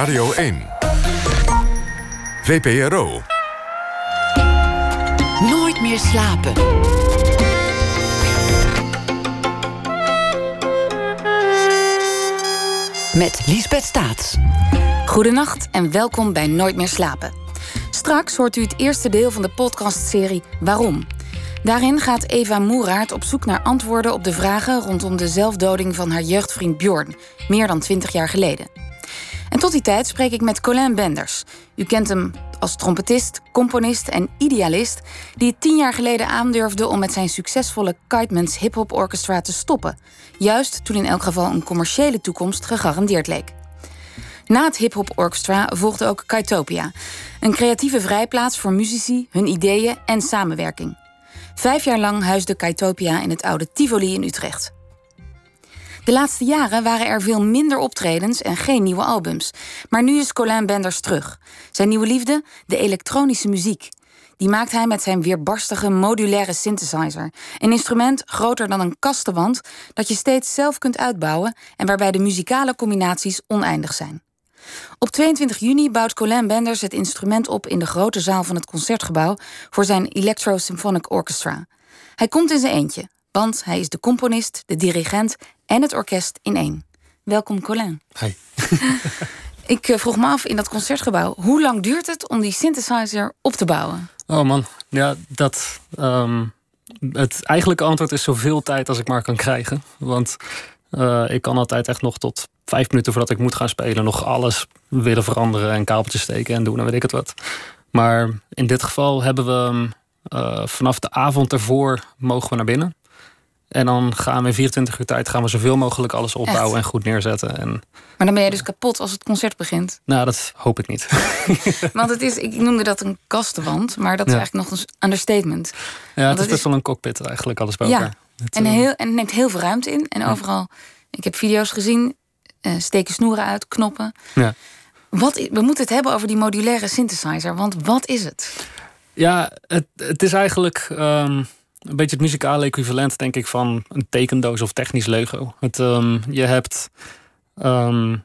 Radio 1. VPRO. Nooit meer slapen. Met Liesbeth Staats. Goedenacht en welkom bij Nooit meer slapen. Straks hoort u het eerste deel van de podcastserie Waarom? Daarin gaat Eva Moeraert op zoek naar antwoorden op de vragen rondom de zelfdoding van haar jeugdvriend Bjorn, meer dan 20 jaar geleden. En tot die tijd spreek ik met Colin Benders. U kent hem als trompetist, componist en idealist, die het tien jaar geleden aandurfde om met zijn succesvolle Kiteman's Hip Hop Orchestra te stoppen. Juist toen in elk geval een commerciële toekomst gegarandeerd leek. Na het Hip Hop Orchestra volgde ook Kitopia, een creatieve vrijplaats voor muzici, hun ideeën en samenwerking. Vijf jaar lang huisde Kaitopia in het oude Tivoli in Utrecht. De laatste jaren waren er veel minder optredens en geen nieuwe albums. Maar nu is Colin Benders terug. Zijn nieuwe liefde? De elektronische muziek. Die maakt hij met zijn weerbarstige modulaire synthesizer. Een instrument groter dan een kastenwand dat je steeds zelf kunt uitbouwen en waarbij de muzikale combinaties oneindig zijn. Op 22 juni bouwt Colin Benders het instrument op in de grote zaal van het concertgebouw voor zijn Electro Symphonic Orchestra. Hij komt in zijn eentje, want hij is de componist, de dirigent en het orkest in één. Welkom Colin. Hi. Ik eh, vroeg me af in dat concertgebouw, hoe lang duurt het om die synthesizer op te bouwen? Oh man, ja, dat. ehm, het eigenlijke antwoord is zoveel tijd als ik maar kan krijgen. Want eh, ik kan altijd echt nog tot vijf minuten voordat ik moet gaan spelen, nog alles willen veranderen en kabeltjes steken en doen en weet ik het wat. Maar in dit geval hebben we eh, vanaf de avond ervoor mogen we naar binnen. En dan gaan we in 24 uur tijd gaan we zoveel mogelijk alles opbouwen Echt? en goed neerzetten. En Maar dan ben jij dus kapot als het concert begint. nou, dat hoop ik niet. Want het is, ik noemde dat een kastenwand, maar dat is eigenlijk nog een understatement. Ja, het is best is- wel een cockpit eigenlijk, alles bij Ja. elkaar. Het, En, eh, heel, en het neemt heel veel ruimte in. En overal, ik heb video's gezien, eh, steken snoeren uit, knoppen. Ja. Wat, we moeten het hebben over die modulaire synthesizer, want wat is het? Ja, het, het is eigenlijk ehm, een beetje het muzikale equivalent, denk ik, van een tekendoos of technisch Lego. Het, ehm, je hebt ehm,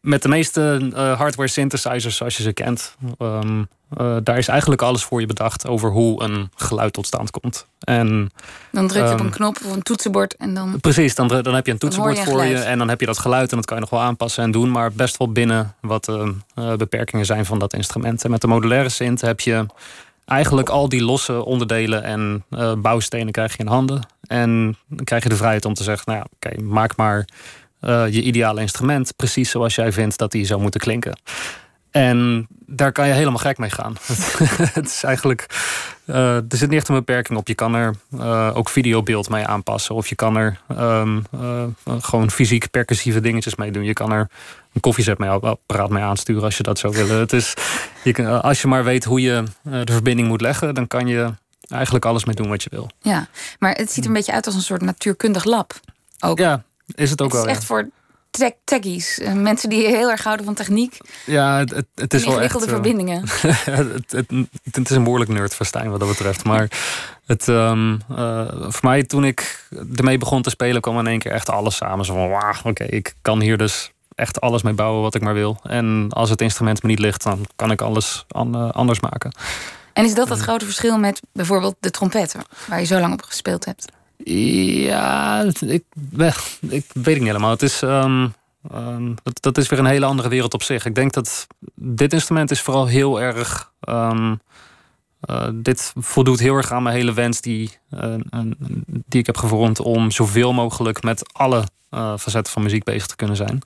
met de meeste eh, hardware synthesizers zoals je ze kent, ehm, eh, daar is eigenlijk alles voor je bedacht over hoe een geluid tot stand komt. En Dan druk je op een knop of een toetsenbord en dan... Precies, dan, dan heb je een je toetsenbord voor je en dan heb je dat geluid en dat kan je nog wel aanpassen en doen, maar best wel binnen wat de eh, beperkingen zijn van dat instrument. En met de modulaire synth heb je eigenlijk al die losse onderdelen en eh, bouwstenen krijg je in handen. En dan krijg je de vrijheid om te zeggen, nou ja, oké, maak maar eh, je ideale instrument precies zoals jij vindt dat die zou moeten klinken. En daar kan je helemaal gek mee gaan. het is eigenlijk. eh, er zit niet echt een beperking op. Je kan er eh, ook videobeeld mee aanpassen. Of je kan er ehm, eh, gewoon fysiek percussieve dingetjes mee doen. Je kan er een koffiezet mee, aansturen als je dat zou willen. Het is, je, kan- als je maar weet hoe je de verbinding moet leggen, dan kan je eigenlijk alles mee doen wat je wil. Ja, maar het ziet er een beetje uit als een soort natuurkundig lab. Ook. Ja, is het ook het is wel. echt voor tech techies, eh, mensen die heel erg houden van techniek ja, het, het, is wel echt. eh, verbindingen. het, het, het is een behoorlijk nerdfestijn wat dat betreft. Maar het, ehm, eh, voor mij, toen ik ermee begon te spelen, kwam in één keer echt alles samen. Zo van, wauw, oké, ik kan hier dus echt alles mee bouwen wat ik maar wil. En als het instrument me niet ligt, dan kan ik alles an- anders maken. En is dat het grote verschil met bijvoorbeeld de trompet, waar je zo lang op gespeeld hebt? Ja, ik, ik weet het niet helemaal. Het is, ehm, ehm, dat, dat is weer een hele andere wereld op zich. Ik denk dat dit instrument is vooral heel erg. ehm, eh, dit voldoet heel erg aan mijn hele wens die, eh, die ik heb gevormd om zoveel mogelijk met alle eh, facetten van muziek bezig te kunnen zijn.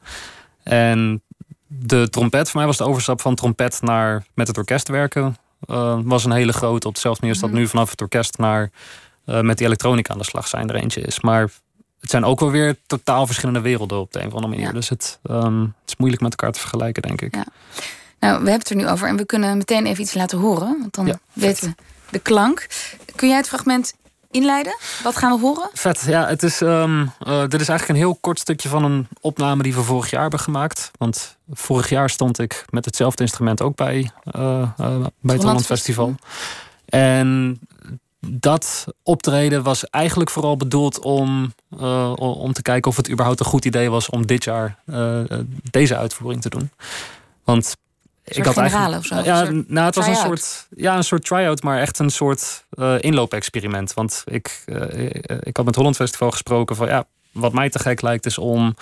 En de trompet, voor mij was de overstap van trompet naar met het orkest werken, was een hele grote. Op dezelfde manier is dat Mhm. nu vanaf het orkest naar eh, met die elektronica aan de slag zijn er eentje is. Maar het zijn ook wel weer totaal verschillende werelden op de een of andere manier. Ja. Dus het, ehm, het is moeilijk met elkaar te vergelijken, denk ik. Ja. Nou, we hebben het er nu over en we kunnen meteen even iets laten horen, want dan Ja, weten we de klank. Kun jij het fragment inleiden? Wat gaan we horen? Vet, ja, het is, ehm, eh, dit is eigenlijk een heel kort stukje van een opname die we vorig jaar hebben gemaakt. Want vorig jaar stond ik met hetzelfde instrument ook bij, eh, bij het Holland Festival. En dat optreden was eigenlijk vooral bedoeld om, eh, om te kijken of het überhaupt een goed idee was om dit jaar eh, deze uitvoering te doen. Want ik had eigenlijk. Of zo, ja, nou, het was een soort, ja, een soort try-out, maar echt een soort uh, inloopexperiment. Want ik, ik had met Holland Festival gesproken van ja, wat mij te gek lijkt, is om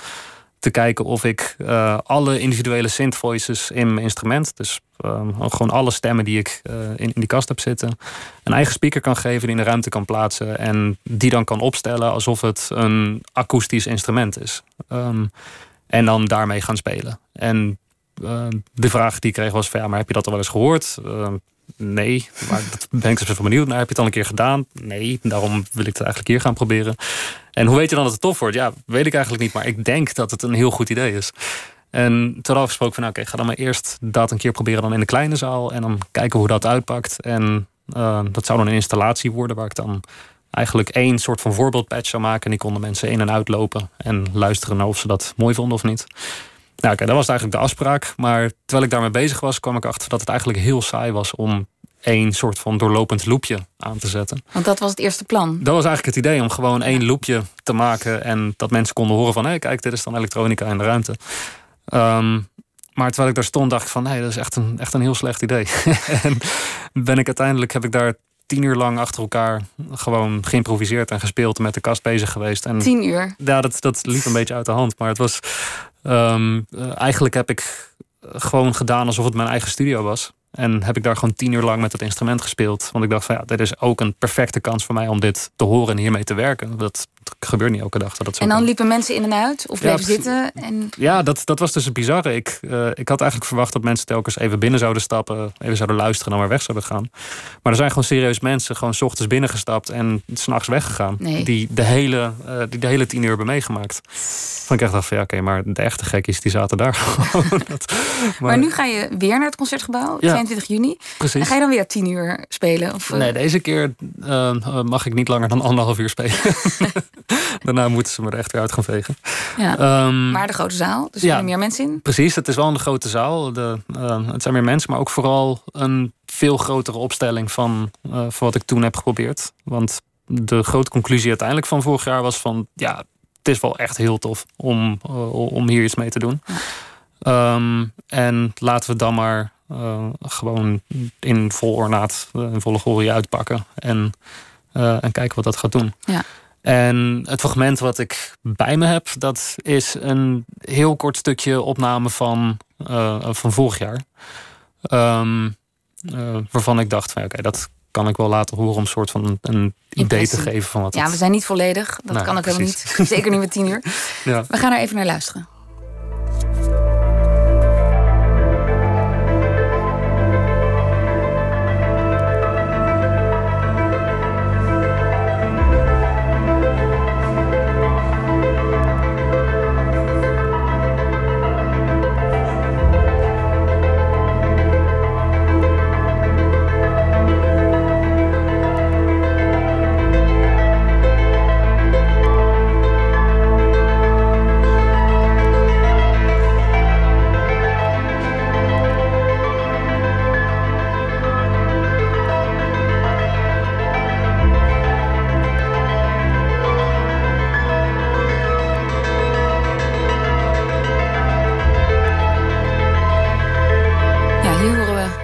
te kijken of ik uh, alle individuele synth voices in mijn instrument, dus uh, gewoon alle stemmen die ik uh, in, in die kast heb zitten, een eigen speaker kan geven die in de ruimte kan plaatsen en die dan kan opstellen alsof het een akoestisch instrument is. Um, en dan daarmee gaan spelen. En de vraag die ik kreeg was van ja, maar heb je dat al wel eens gehoord? Nee, maar dat ben ik dus even benieuwd naar. Heb je het al een keer gedaan? Nee, daarom wil ik het eigenlijk hier gaan proberen. En hoe weet je dan dat het tof wordt? Ja, weet ik eigenlijk niet, maar ik denk dat het een heel goed idee is. En toen afgesproken van, nou, oké, ga dan maar eerst dat een keer proberen dan in de kleine zaal. En dan kijken hoe dat uitpakt. En uh, dat zou dan een installatie worden waar ik dan eigenlijk één soort van voorbeeldpatch zou maken. En die konden mensen in en uitlopen en luisteren naar of ze dat mooi vonden of niet. Nou, oké, dat was eigenlijk de afspraak. Maar terwijl ik daarmee bezig was, kwam ik achter dat het eigenlijk heel saai was om één soort van doorlopend loopje aan te zetten. Want dat was het eerste plan? Dat was eigenlijk het idee, om gewoon één loopje te maken... en dat mensen konden horen van... hé, hey, kijk, dit is dan elektronica in de ruimte. Um, maar terwijl ik daar stond, dacht ik van... nee, dat is echt een, echt een heel slecht idee. en ben ik uiteindelijk, heb ik daar tien uur lang achter elkaar gewoon geïmproviseerd en gespeeld en met de kast bezig geweest. En, tien uur? Ja, dat, dat liep een beetje uit de hand. Maar het was. Um, eigenlijk heb ik gewoon gedaan alsof het mijn eigen studio was. En heb ik daar gewoon tien uur lang met het instrument gespeeld. Want ik dacht van ja, dit is ook een perfecte kans voor mij om dit te horen en hiermee te werken. Dat gebeurt niet elke dag. Dat en dan liepen mensen in en uit of bleven zitten? En... Ja, dat, dat was dus het bizarre. Ik, uh, ik had eigenlijk verwacht dat mensen telkens even binnen zouden stappen, even zouden luisteren en dan weer weg zouden gaan. Maar er zijn gewoon serieus mensen gewoon s ochtends binnengestapt en s'nachts weggegaan. Die, de hele, uh, die de hele tien uur hebben meegemaakt. Van ik echt dacht van ja, oké, maar de echte gekkies die zaten daar gewoon. maar, maar, nu ga je weer naar het concertgebouw, ja. 22 juni. Precies. En ga je dan weer tien uur spelen? Of, uh... Nee, deze keer mag ik niet langer dan anderhalf uur spelen. Daarna moeten ze me er echt weer uit gaan vegen. Ja. Um, maar de grote zaal, dus er meer mensen in? Precies, het is wel een grote zaal. De, uh, het zijn meer mensen, maar ook vooral een veel grotere opstelling van, uh, van wat ik toen heb geprobeerd. Want de grote conclusie uiteindelijk van vorig jaar was van... ja, het is wel echt heel tof om, uh, om hier iets mee te doen. Ja. Um, en laten we dan maar uh, gewoon in vol ornaat, in volle glorie uitpakken. En, en kijken wat dat gaat doen. Ja. En het fragment wat ik bij me heb, dat is een heel kort stukje opname van, uh, van vorig jaar. Um, uh, waarvan ik dacht van oké, dat kan ik wel laten horen om een soort van een idee te geven van wat. Ja, we zijn niet volledig. Dat kan ook helemaal niet. Zeker niet met tien uur. Ja. We gaan er even naar luisteren.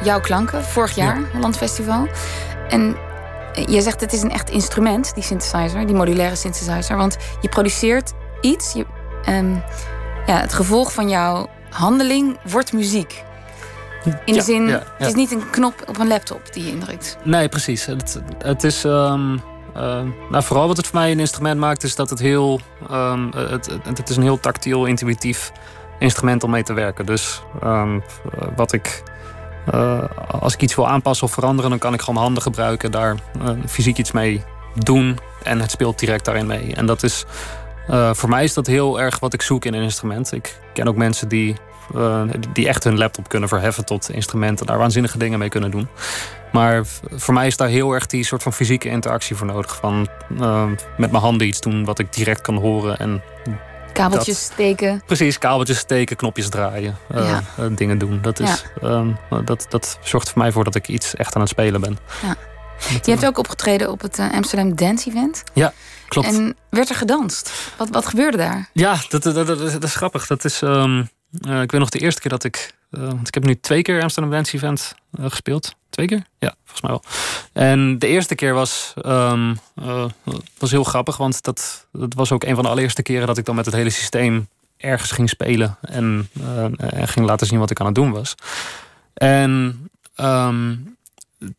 Jouw klanken, vorig jaar, ja. Landfestival. En je zegt het is een echt instrument, die synthesizer, die modulaire synthesizer. Want je produceert iets, je, um, ja, het gevolg van jouw handeling wordt muziek. In de zin, het is niet een knop op een laptop die je indrukt. Nee, precies. Het, het is. Um, uh, nou, vooral wat het voor mij een instrument maakt, is dat het heel. Um, het, het, het, is een heel tactiel, intuïtief instrument om mee te werken. Dus wat ik uh, als ik iets wil aanpassen of veranderen, dan kan ik gewoon handen gebruiken, daar uh, fysiek iets mee doen en het speelt direct daarin mee. En dat is, uh, voor mij is dat heel erg wat ik zoek in een instrument. Ik ken ook mensen die, die echt hun laptop kunnen verheffen tot instrumenten, daar waanzinnige dingen mee kunnen doen. Maar voor mij is daar heel erg die soort van fysieke interactie voor nodig. Van met mijn handen iets doen wat ik direct kan horen en Kabeltjes steken. Precies, kabeltjes steken, knopjes draaien, uh, dingen doen. Dat, is, ja. uh, dat, dat zorgt voor mij voor dat ik iets echt aan het spelen ben. Ja. Je hebt ook opgetreden op het Amsterdam Dance Event. Ja, klopt. En werd er gedanst? Wat, wat gebeurde daar? Ja, dat, dat, dat, dat is grappig. Dat is, um, ik weet nog de eerste keer dat ik want ik heb nu twee keer Amsterdam Dance Event gespeeld. Twee keer? Ja, volgens mij wel. En de eerste keer was, um, was heel grappig, want dat, dat was ook een van de allereerste keren dat ik dan met het hele systeem ergens ging spelen en, en ging laten zien wat ik aan het doen was. En um,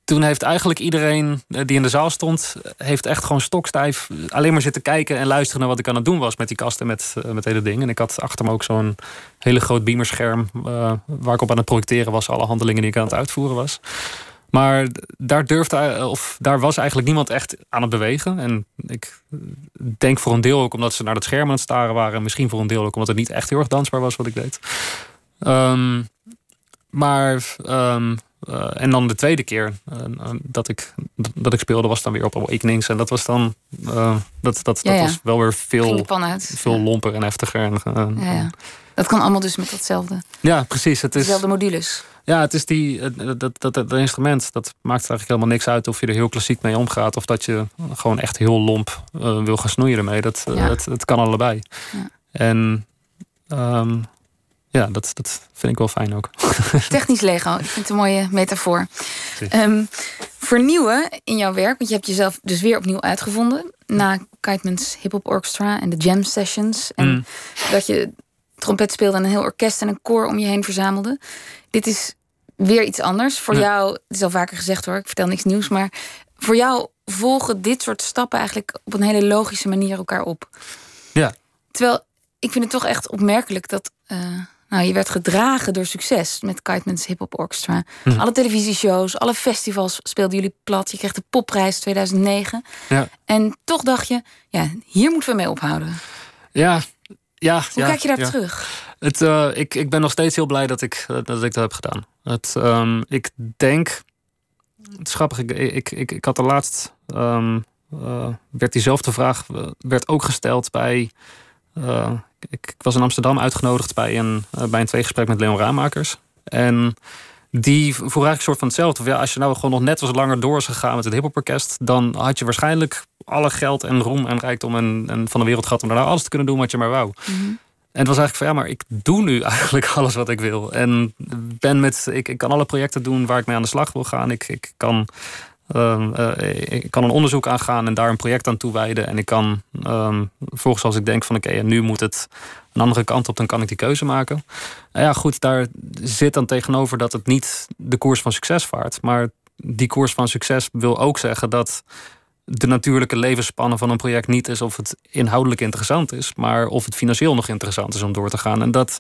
toen heeft eigenlijk iedereen eh, die in de zaal stond, heeft echt gewoon stokstijf alleen maar zitten kijken en luisteren naar wat ik aan het doen was met die kasten met, uh, met hele dingen. En ik had achter me ook zo'n hele groot beamerscherm uh, waar ik op aan het projecteren was, alle handelingen die ik aan het uitvoeren was. Maar daar durfde, of daar was eigenlijk niemand echt aan het bewegen. En ik denk voor een deel ook omdat ze naar het scherm aan het staren waren. Misschien voor een deel ook omdat het niet echt heel erg dansbaar was wat ik deed. Um, maar um, uh, en dan de tweede keer uh, dat, ik, dat ik speelde was dan weer op Awakenings. En dat was dan uh, dat, dat, ja, dat was wel weer veel, veel ja. lomper en heftiger. En, ja, Dat kan allemaal dus met datzelfde. Ja, precies. Het is, Dezelfde modules. Ja, het is die, dat, dat, dat, dat instrument. Dat maakt eigenlijk helemaal niks uit of je er heel klassiek mee omgaat. Of dat je gewoon echt heel lomp wil gaan snoeien ermee. Dat, het, het kan allebei. En um, ja, dat, dat vind ik wel fijn ook. Technisch Lego, ik vind het een mooie metafoor. Um, vernieuwen in jouw werk, want je hebt jezelf dus weer opnieuw uitgevonden. Na Kiteman's Hip Hop Orchestra en de Jam Sessions. En mm. dat je trompet speelde en een heel orkest en een koor om je heen verzamelde. Dit is weer iets anders. Voor ja. jou, het is al vaker gezegd hoor, ik vertel niks nieuws, maar voor jou volgen dit soort stappen eigenlijk op een hele logische manier elkaar op. Ja. Terwijl ik vind het toch echt opmerkelijk dat. Uh, nou, je werd gedragen door succes met Kiteman's Hip Hop Orchestra. Hm. Alle televisieshows, alle festivals speelden jullie plat. Je kreeg de popprijs 2009. Ja. En toch dacht je, ja, hier moeten we mee ophouden. Ja, ja. Hoe ja, kijk je daar ja. terug? Het, uh, ik, ik ben nog steeds heel blij dat ik, dat ik dat heb gedaan. Het, um, ik denk... Het is grappig, ik, ik, ik, ik had er laatst... Um, uh, werd diezelfde vraag werd ook gesteld bij... Uh, ik, was in Amsterdam uitgenodigd bij een, uh, bij een tweegesprek met Leon Raamakers. En die vroeg eigenlijk een soort van hetzelfde. Of ja, als je nou gewoon nog net wat langer door was gegaan met het hiphoporkest... dan had je waarschijnlijk alle geld en roem en rijkdom en, en van de wereld gehad... om daarna alles te kunnen doen wat je maar wou. Mm -hmm. En het was eigenlijk van ja, maar ik doe nu eigenlijk alles wat ik wil. En ben met, ik, ik kan alle projecten doen waar ik mee aan de slag wil gaan. Ik, ik kan Um, uh, ik kan een onderzoek aangaan en daar een project aan toewijden. En ik kan um, volgens als ik denk van oké, nu moet het een andere kant op, dan kan ik die keuze maken. Nou ja, goed, daar zit dan tegenover dat het niet de koers van succes vaart. Maar die koers van succes wil ook zeggen dat de natuurlijke levensspannen van een project niet is of het inhoudelijk interessant is, maar of het financieel nog interessant is om door te gaan. En dat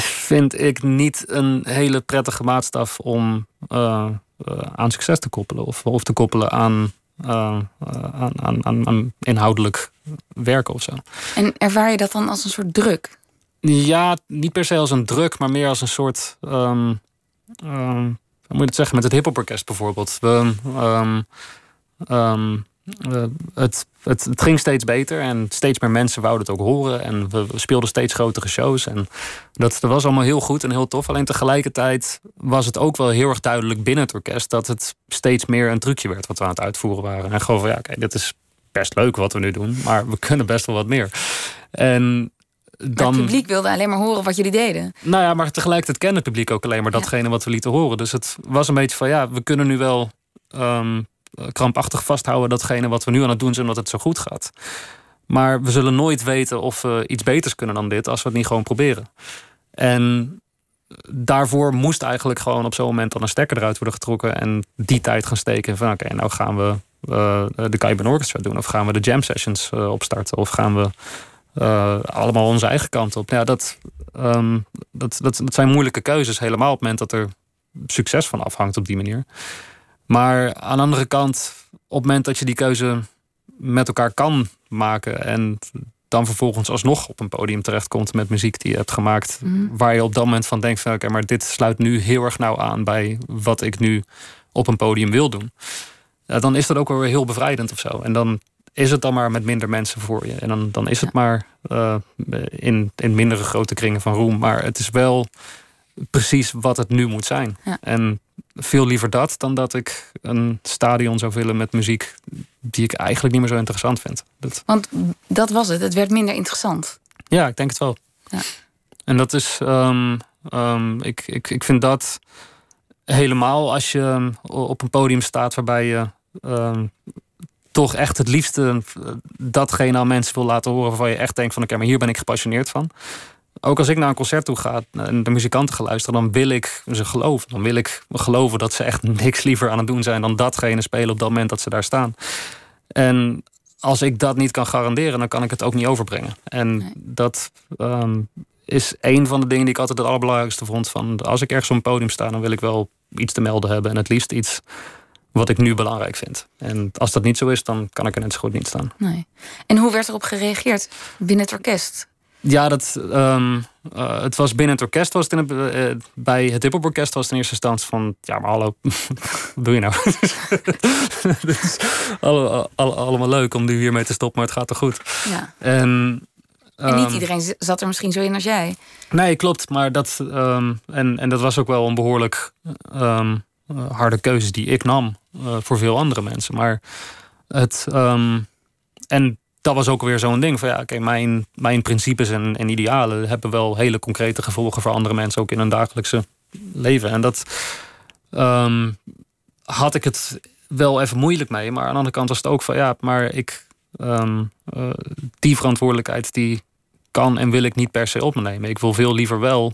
vind ik niet een hele prettige maatstaf om. Uh, aan succes te koppelen. Of, of te koppelen aan, uh, aan, aan, aan, inhoudelijk werken of zo. En ervaar je dat dan als een soort druk? Ja, niet per se als een druk, maar meer als een soort. Um, um, hoe moet je het zeggen? Met het hiphoporkest bijvoorbeeld. We, um, uh, het, het, het, ging steeds beter en steeds meer mensen wouden het ook horen. En we speelden steeds grotere shows. En dat, dat was allemaal heel goed en heel tof. Alleen tegelijkertijd was het ook wel heel erg duidelijk binnen het orkest dat het steeds meer een trucje werd wat we aan het uitvoeren waren. En gewoon van ja, kijk, dit is best leuk wat we nu doen, maar we kunnen best wel wat meer. En dan, het publiek wilde alleen maar horen wat jullie deden. Nou ja, maar tegelijkertijd kende het publiek ook alleen maar datgene ja. wat we lieten horen. Dus het was een beetje van ja, we kunnen nu wel. Um, krampachtig vasthouden datgene wat we nu aan het doen zijn, omdat het zo goed gaat. Maar we zullen nooit weten of we iets beters kunnen dan dit als we het niet gewoon proberen. En daarvoor moest eigenlijk gewoon op zo'n moment dan een stekker eruit worden getrokken en die tijd gaan steken van oké, nou gaan we uh, de Kaiben Orchestra doen of gaan we de jam sessions uh, opstarten of gaan we allemaal onze eigen kant op. Ja, dat, um, dat, dat, dat zijn moeilijke keuzes helemaal op het moment dat er succes van afhangt op die manier. Maar aan de andere kant, op het moment dat je die keuze met elkaar kan maken en dan vervolgens alsnog op een podium terechtkomt met muziek die je hebt gemaakt, mm. waar je op dat moment van denkt van oké, okay, maar dit sluit nu heel erg nauw aan bij wat ik nu op een podium wil doen. Ja, dan is dat ook wel weer heel bevrijdend of zo. En dan is het dan maar met minder mensen voor je. En dan, dan is het ja. maar uh, in, in mindere grote kringen van roem. Maar het is wel precies wat het nu moet zijn. Ja. En veel liever dat dan dat ik een stadion zou willen met muziek die ik eigenlijk niet meer zo interessant vind. Dat... Want dat was het, het werd minder interessant. Ja, ik denk het wel. Ja. En dat is. Um, Ehm, ik, ik, ik vind dat helemaal als je op een podium staat waarbij je ehm, toch echt het liefste datgene aan mensen wil laten horen waarvan je echt denkt van oké, maar hier ben ik gepassioneerd van. Ook als ik naar een concert toe ga en de muzikanten ga luisteren, dan wil ik ze geloven. Dan wil ik geloven dat ze echt niks liever aan het doen zijn dan datgene spelen op dat moment dat ze daar staan. En als ik dat niet kan garanderen, dan kan ik het ook niet overbrengen. En dat ehm, is een van de dingen die ik altijd het allerbelangrijkste vond. Van als ik ergens op een podium sta, dan wil ik wel iets te melden hebben. En het liefst iets wat ik nu belangrijk vind. En als dat niet zo is, dan kan ik er net zo goed niet staan. Nee. En hoe werd erop gereageerd binnen het orkest? Ja, dat, um, uh, het was binnen het orkest. Was het in het, uh, bij het hip orkest was het in eerste instantie van... Ja, maar hallo, wat doe je nou? alle, alle, allemaal leuk om nu hiermee te stoppen, maar het gaat toch goed? Ja. En, en niet um, iedereen zat er misschien zo in als jij. Nee, klopt. Maar dat, um, en, en dat was ook wel een behoorlijk harde keuze die ik nam uh, voor veel andere mensen. Maar het... en dat was ook weer zo'n ding van ja, oké, mijn, mijn principes en, en idealen hebben wel hele concrete gevolgen voor andere mensen, ook in hun dagelijkse leven. En dat um, had ik het wel even moeilijk mee. Maar aan de andere kant was het ook van ja, maar ik um, uh, die verantwoordelijkheid die kan en wil ik niet per se op me nemen. Ik wil veel liever wel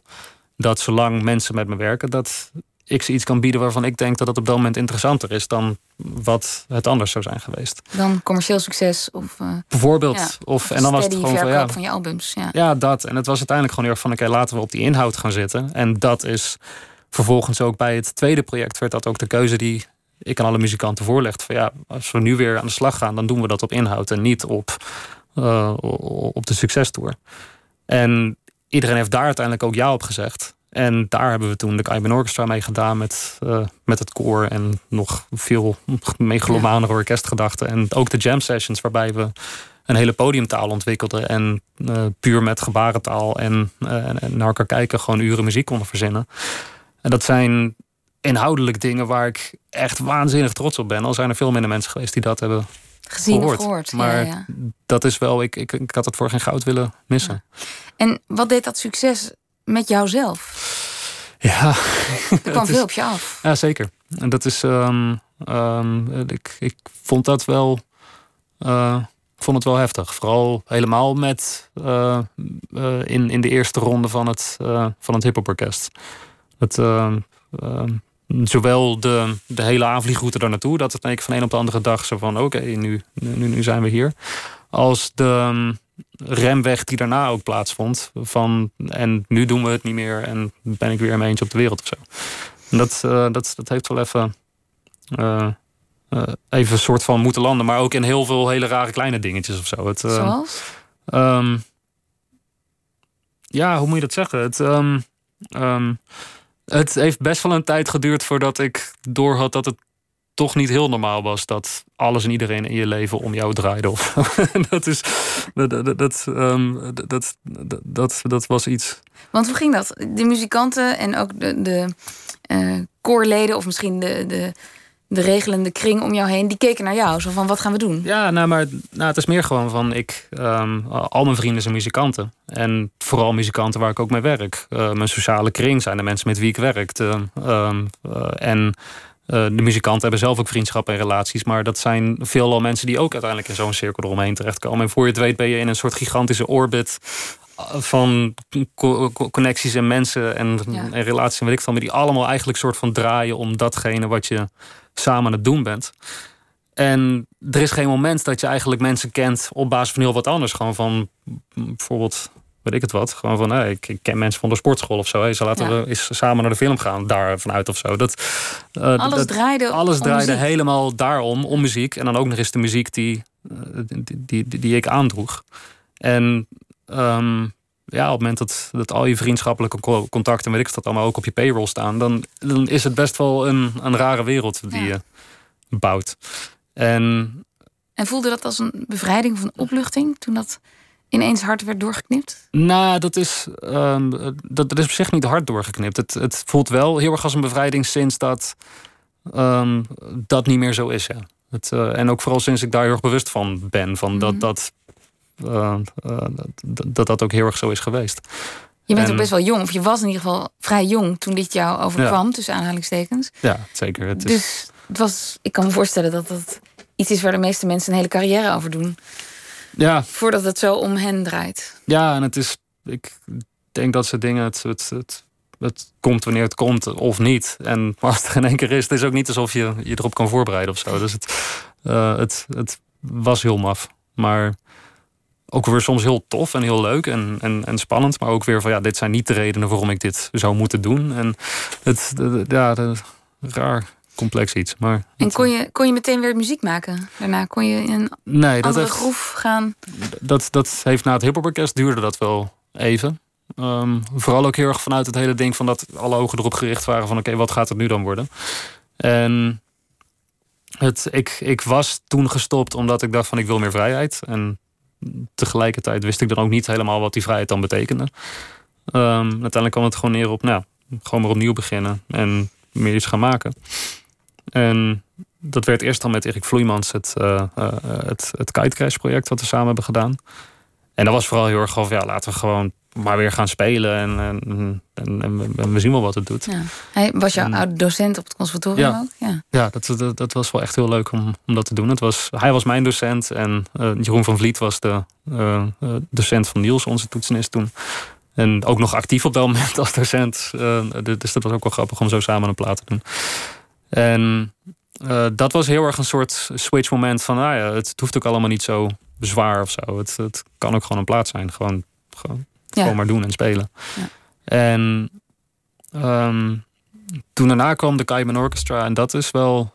dat zolang mensen met me werken, dat ik ze iets kan bieden waarvan ik denk dat het op dat moment interessanter is dan wat het anders zou zijn geweest. Dan commercieel succes of uh, bijvoorbeeld. Ja, of, en dan was het gewoon van ja, van je albums. Ja. ja, dat. En het was uiteindelijk gewoon heel erg van oké, okay, laten we op die inhoud gaan zitten. En dat is vervolgens ook bij het tweede project werd dat ook de keuze die ik aan alle muzikanten voorlegd. Van ja, als we nu weer aan de slag gaan, dan doen we dat op inhoud en niet op, uh, op de succestour. En iedereen heeft daar uiteindelijk ook ja op gezegd. En daar hebben we toen de Cayman Orchestra mee gedaan met, uh, met het koor en nog veel megalomanere ja. orkestgedachten. En ook de jam sessions waarbij we een hele podiumtaal ontwikkelden. En uh, puur met gebarentaal en, uh, en, naar elkaar kijken gewoon uren muziek konden verzinnen. En dat zijn inhoudelijk dingen waar ik echt waanzinnig trots op ben. Al zijn er veel minder mensen geweest die dat hebben gezien gehoord. of gehoord. Maar ja, ja. dat is wel, ik, ik, ik had het voor geen goud willen missen. En wat deed dat succes met jouzelf? Ja. Er kwam veel op je af. Ja, zeker. En dat is. Um, um, ik, ik vond dat wel. Uh, ik vond het wel heftig. Vooral helemaal met. Uh, uh, in, in de eerste ronde van het, van het hip-hop orkest. Het. Zowel de, de hele aanvliegroute daar naartoe, dat het ik van een op de andere dag zo van: oké, okay, nu, nu, nu zijn we hier. Als de, remweg die daarna ook plaatsvond. Van, en nu doen we het niet meer en ben ik weer in mijn eentje op de wereld of zo. En dat, uh, dat, dat heeft wel even, uh, uh, even een soort van moeten landen. Maar ook in heel veel hele rare kleine dingetjes of zo. Het, Zoals? Um, ja, hoe moet je dat zeggen? Het, um, um, het heeft best wel een tijd geduurd voordat ik doorhad dat het toch niet heel normaal was dat alles en iedereen in je leven om jou draaide. Of dat, is, dat, dat, dat, um, dat, dat, dat, was iets. Want hoe ging dat? De muzikanten en ook de, de uh, koorleden, of misschien de, de, de regelende kring om jou heen, die keken naar jou. Zo van: wat gaan we doen? Ja, nou, maar nou, het is meer gewoon van: ik, um, al mijn vrienden zijn muzikanten. En vooral muzikanten waar ik ook mee werk. Uh, mijn sociale kring zijn de mensen met wie ik werk. Uh, um, en. Uh, de muzikanten hebben zelf ook vriendschappen en relaties. Maar dat zijn veelal mensen die ook uiteindelijk in zo'n cirkel eromheen terechtkomen. En voor je het weet ben je in een soort gigantische orbit van co co connecties en mensen en, ja. en relaties en weet ik veel. Maar die allemaal eigenlijk soort van draaien om datgene wat je samen aan het doen bent. En er is geen moment dat je eigenlijk mensen kent op basis van heel wat anders. Gewoon van bijvoorbeeld weet ik het wat. Gewoon van, hey, ik, ik, ken mensen van de sportschool of zo. Hey, ze laten ja. we eens samen naar de film gaan, daar vanuit of zo. Dat, uh, alles dat, draaide, alles draaide muziek. helemaal daarom, om muziek. En dan ook nog eens de muziek die, uh, die, die, die, die, ik aandroeg. En um, ja, op het moment dat, dat al je vriendschappelijke contacten, weet ik dat allemaal ook op je payroll staan, dan, dan is het best wel een, een rare wereld die ja. je bouwt. En, en voelde dat als een bevrijding of een opluchting toen dat ineens hard werd doorgeknipt? Nou, dat is, um, dat, dat is op zich niet hard doorgeknipt. Het, het voelt wel heel erg als een bevrijding sinds dat um, dat niet meer zo is. Ja. Het, uh, en ook vooral sinds ik daar heel erg bewust van ben. Van mm -hmm. dat, dat, uh, uh, dat, dat dat ook heel erg zo is geweest. Je bent En- ook best wel jong, of je was in ieder geval vrij jong toen dit jou overkwam, tussen aanhalingstekens. Ja, zeker. Het is, Dus het was, ik kan me voorstellen dat dat iets is waar de meeste mensen een hele carrière over doen. Ja, Voordat het zo om hen draait. ja, en het is. Ik denk dat ze dingen. Het, het, het, het komt wanneer het komt of niet. En als het er in één keer is, het is ook niet alsof je je erop kan voorbereiden of zo. Dus het, eh, het, het was heel maf. Maar ook weer soms heel tof en heel leuk en, en, en spannend. Maar ook weer van ja, dit zijn niet de redenen waarom ik dit zou moeten doen. En het, ja, raar complex iets. Maar En kon je, kon je meteen weer muziek maken? Daarna kon je in een nee, dat andere heeft, groef gaan. dat, dat heeft na het hiphop duurde dat wel even. Ehm, vooral ook heel erg vanuit het hele ding van dat alle ogen erop gericht waren van oké, wat gaat het nu dan worden? En het, ik, ik was toen gestopt omdat ik dacht van ik wil meer vrijheid. En tegelijkertijd wist ik dan ook niet helemaal wat die vrijheid dan betekende. Ehm, uiteindelijk kwam het gewoon neer op, nou, gewoon maar opnieuw beginnen en meer iets gaan maken. En dat werd eerst al met Erik Vloeimans het, eh eh, het, het Kite Crash project wat we samen hebben gedaan. En dat was vooral heel erg van, ja, laten we gewoon maar weer gaan spelen en, en, en, en we- en we zien wel wat het doet. Ja. Hij was jouw oude docent op het conservatorium Ja. ook? Ja. Ja, dat, dat, dat was wel echt heel leuk om, om dat te doen. Het was, hij was mijn docent en eh, Jeroen van Vliet was de docent van Niels, onze toetsenist toen. En ook nog actief op dat moment als docent. Eh, dus dat was ook wel grappig om zo samen een plaat te doen. En eh, dat was heel erg een soort switch moment van, nou ja, het, het hoeft ook allemaal niet zo zwaar of zo. Het, het kan ook gewoon een plaat zijn. Gewoon, gewoon, Ja. gewoon maar doen en spelen. Ja. En ehm, toen daarna kwam de Cayman Orchestra. En dat is wel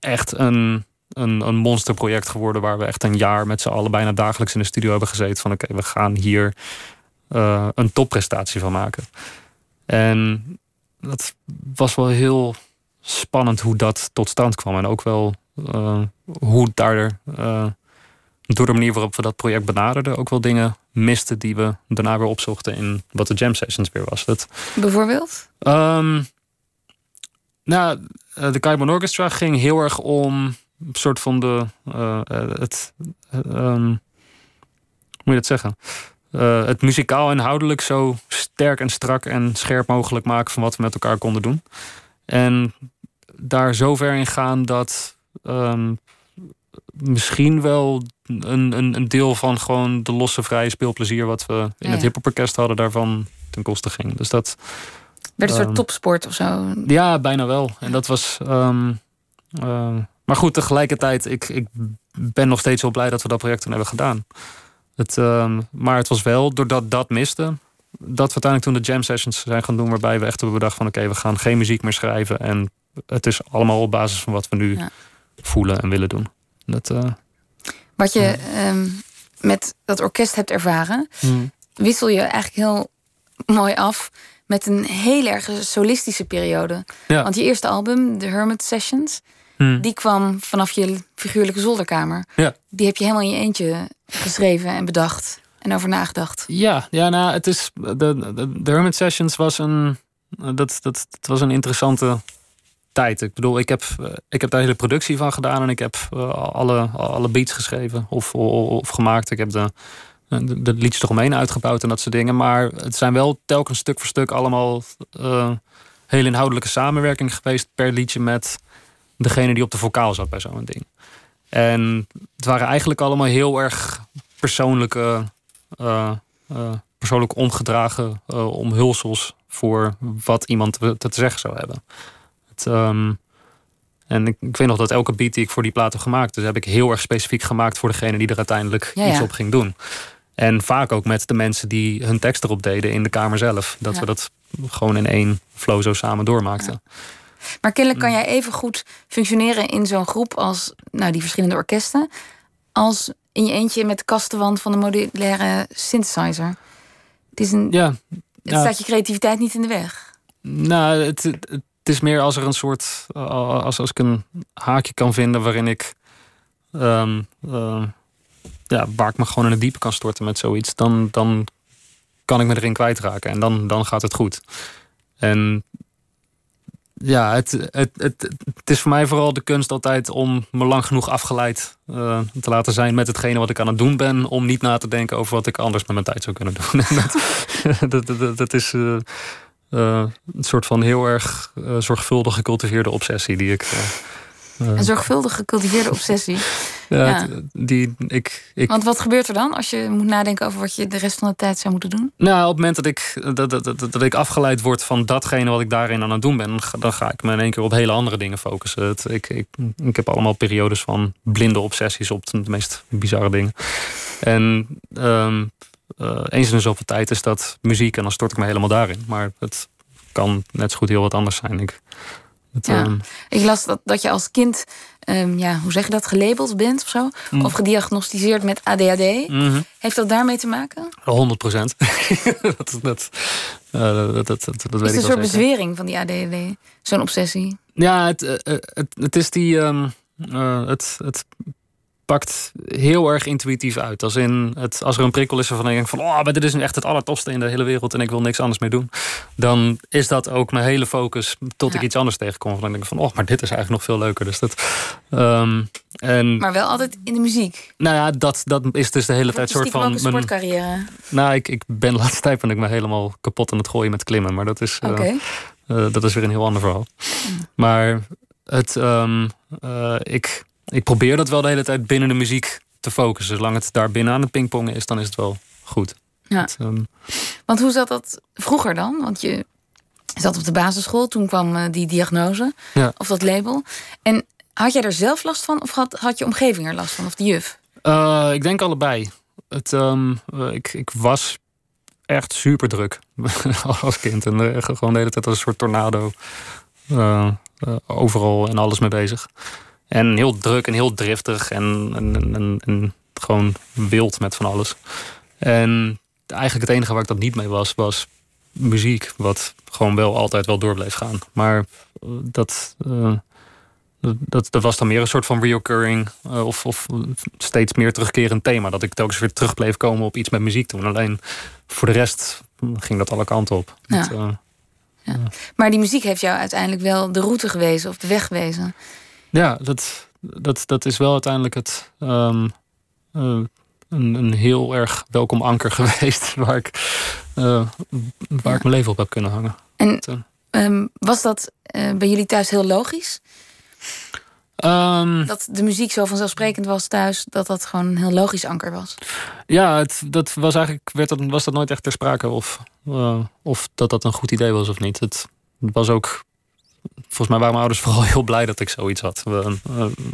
echt een, een, een monsterproject geworden. Waar we echt een jaar met z'n allen bijna dagelijks in de studio hebben gezeten. Van oké, we gaan hier eh, een topprestatie van maken. En dat was wel heel spannend hoe dat tot stand kwam. En ook wel eh, hoe daar eh, door de manier waarop we dat project benaderden... ook wel dingen misten die we daarna weer opzochten... in wat de jam sessions weer was. Dat, Bijvoorbeeld? Ehm, nou, eh, de Cayman Orchestra ging heel erg om een soort van de. het. eh, ehm, hoe moet je dat zeggen? Het muzikaal inhoudelijk zo sterk en strak en scherp mogelijk maken van wat we met elkaar konden doen. En daar zo ver in gaan dat ehm, misschien wel een, een, een deel van gewoon de losse vrije speelplezier wat we in Ja, het hippoporkest hadden daarvan ten koste ging. Dus dat, Werd een soort Ehm, topsport of zo? ja, bijna wel. En dat was. ehm, ehm, maar goed, tegelijkertijd, ik, ik ben nog steeds wel blij dat we dat project toen hebben gedaan. Het, maar het was wel, doordat dat miste, dat we uiteindelijk toen de jam sessions zijn gaan doen, waarbij we echt hebben bedacht van oké, we gaan geen muziek meer schrijven. En het is allemaal op basis van wat we nu Ja. voelen en willen doen. Dat, eh, Wat je Ja. ehm, met dat orkest hebt ervaren, wissel je eigenlijk heel mooi af met een heel erg solistische periode. Ja. Want je eerste album, The Hermit Sessions, Hmm. die kwam vanaf je figuurlijke zolderkamer. Die heb je helemaal in je eentje geschreven en bedacht en over nagedacht. Ja, ja nou, het is. De, de, de Hermit Sessions was een. Dat, dat, was een interessante tijd. Ik bedoel, ik heb, eh, ik heb daar hele productie van gedaan en ik heb eh, alle, alle beats geschreven of, of, gemaakt. Ik heb de, de, liedjes eromheen uitgebouwd en dat soort dingen. Maar het zijn wel telkens stuk voor stuk allemaal eh heel inhoudelijke samenwerking geweest per liedje met degene die op de vocaal zat bij zo'n ding. En het waren eigenlijk allemaal heel erg persoonlijke persoonlijk omgedragen eh, omhulsels voor wat iemand te, zeggen zou hebben. Het, ehm, en ik, ik weet nog dat elke beat die ik voor die plaat heb gemaakt, dus heb ik heel erg specifiek gemaakt voor degene die er uiteindelijk Ja, iets op ging doen. En vaak ook met de mensen die hun tekst erop deden in de kamer zelf. Dat Ja. we dat gewoon in één flow zo samen doormaakten. Maar kennelijk kan jij even goed functioneren in zo'n groep als nou, die verschillende orkesten, als in je eentje met de kastenwand van de modulaire synthesizer. Het, is een, Ja, het ja. staat je creativiteit niet in de weg. Nou, het, het, is meer als er een soort. uh, Als, als ik een haakje kan vinden waarin ik. ehm, ehm, ja, waar ik me gewoon in het diepe kan storten met zoiets. Dan, dan kan ik me erin kwijtraken. En dan, dan gaat het goed. En ja, het, het, het, is voor mij vooral de kunst altijd om me lang genoeg afgeleid uh, te laten zijn met hetgene wat ik aan het doen ben. Om niet na te denken over wat ik anders met mijn tijd zou kunnen doen. dat, dat, dat, is uh, uh, een soort van heel erg zorgvuldig gecultiveerde obsessie die ik een zorgvuldig gecultiveerde obsessie. Ja, Die, ik, ik... Want wat gebeurt er dan als je moet nadenken over wat je de rest van de tijd zou moeten doen? Nou, op het moment dat ik, dat, dat, dat, dat ik afgeleid word van datgene wat ik daarin aan het doen ben, dan ga ik me in één keer op hele andere dingen focussen. Het, ik, ik, ik heb allemaal periodes van blinde obsessies op de meest bizarre dingen. En um, uh, eens in zoveel tijd is dat muziek en dan stort ik me helemaal daarin. Maar het kan net zo goed heel wat anders zijn. Ik, ja. Ehm, ik las dat, dat je als kind, um, ja, hoe zeg je dat, gelabeld bent of zo? Mm. Of gediagnosticeerd met ADHD. Mm Heeft dat daarmee te maken? 100 procent. dat, dat, uh, dat, dat, dat, dat is een soort bezwering van die ADHD, zo'n obsessie. Ja, het, uh, het, het is die. Um, uh, het, het pakt heel erg intuïtief uit. Als, in het, als er een prikkel is waarvan ik denk van... oh, maar dit is nu echt het allertofste in de hele wereld... en ik wil niks anders meer doen. Dan is dat ook mijn hele focus tot ik iets anders tegenkom. Dan denk ik van, oh, maar dit is eigenlijk nog veel leuker. Dus dat, um, en, maar wel altijd in de muziek? Nou ja, dat, dat is dus de hele tijd soort van... Mijn sportcarrière? Nou, ik, ik ben de laatste tijd ben ik me helemaal kapot aan het gooien met klimmen. Maar dat is, uh, uh, dat is weer een heel ander verhaal. Mm. Maar het, um, uh, ik ik probeer dat wel de hele tijd binnen de muziek te focussen. Zolang het daar binnen aan het pingpongen is, dan is het wel goed. Ja. Ehm, Want hoe zat dat vroeger dan? Want je zat op de basisschool, toen kwam uh, die diagnose ja. of dat label. En had jij er zelf last van of had, had je omgeving er last van of de juf? Uh, ik denk allebei. Het, um, ik, ik was echt super druk als kind. En gewoon de hele tijd als een soort tornado. overal en alles mee bezig. En heel druk en heel driftig en, en, en, en, gewoon wild met van alles. En eigenlijk het enige waar ik dat niet mee was, was muziek. Wat gewoon wel altijd wel door bleef gaan. Maar eh, dat, uh, dat, dat was dan meer een soort van reoccurring uh, of, of steeds meer terugkerend thema. Dat ik telkens weer terug bleef komen op iets met muziek doen. Alleen voor de rest ging dat alle kanten op. Ja. Dat, uh, ja. Maar die muziek heeft jou uiteindelijk wel de route gewezen of de weg gewezen. Ja, dat, dat, dat is wel uiteindelijk het, um, uh, een, een heel erg welkom anker geweest waar ik, uh, waar ik mijn leven op heb kunnen hangen. En um, was dat uh, bij jullie thuis heel logisch? Um, dat de muziek zo vanzelfsprekend was thuis, dat dat gewoon een heel logisch anker was. Ja, het, dat was eigenlijk werd dat, was dat nooit echt ter sprake of, uh, of dat dat een goed idee was of niet. Het was ook volgens mij waren mijn ouders vooral heel blij dat ik zoiets had. Uh,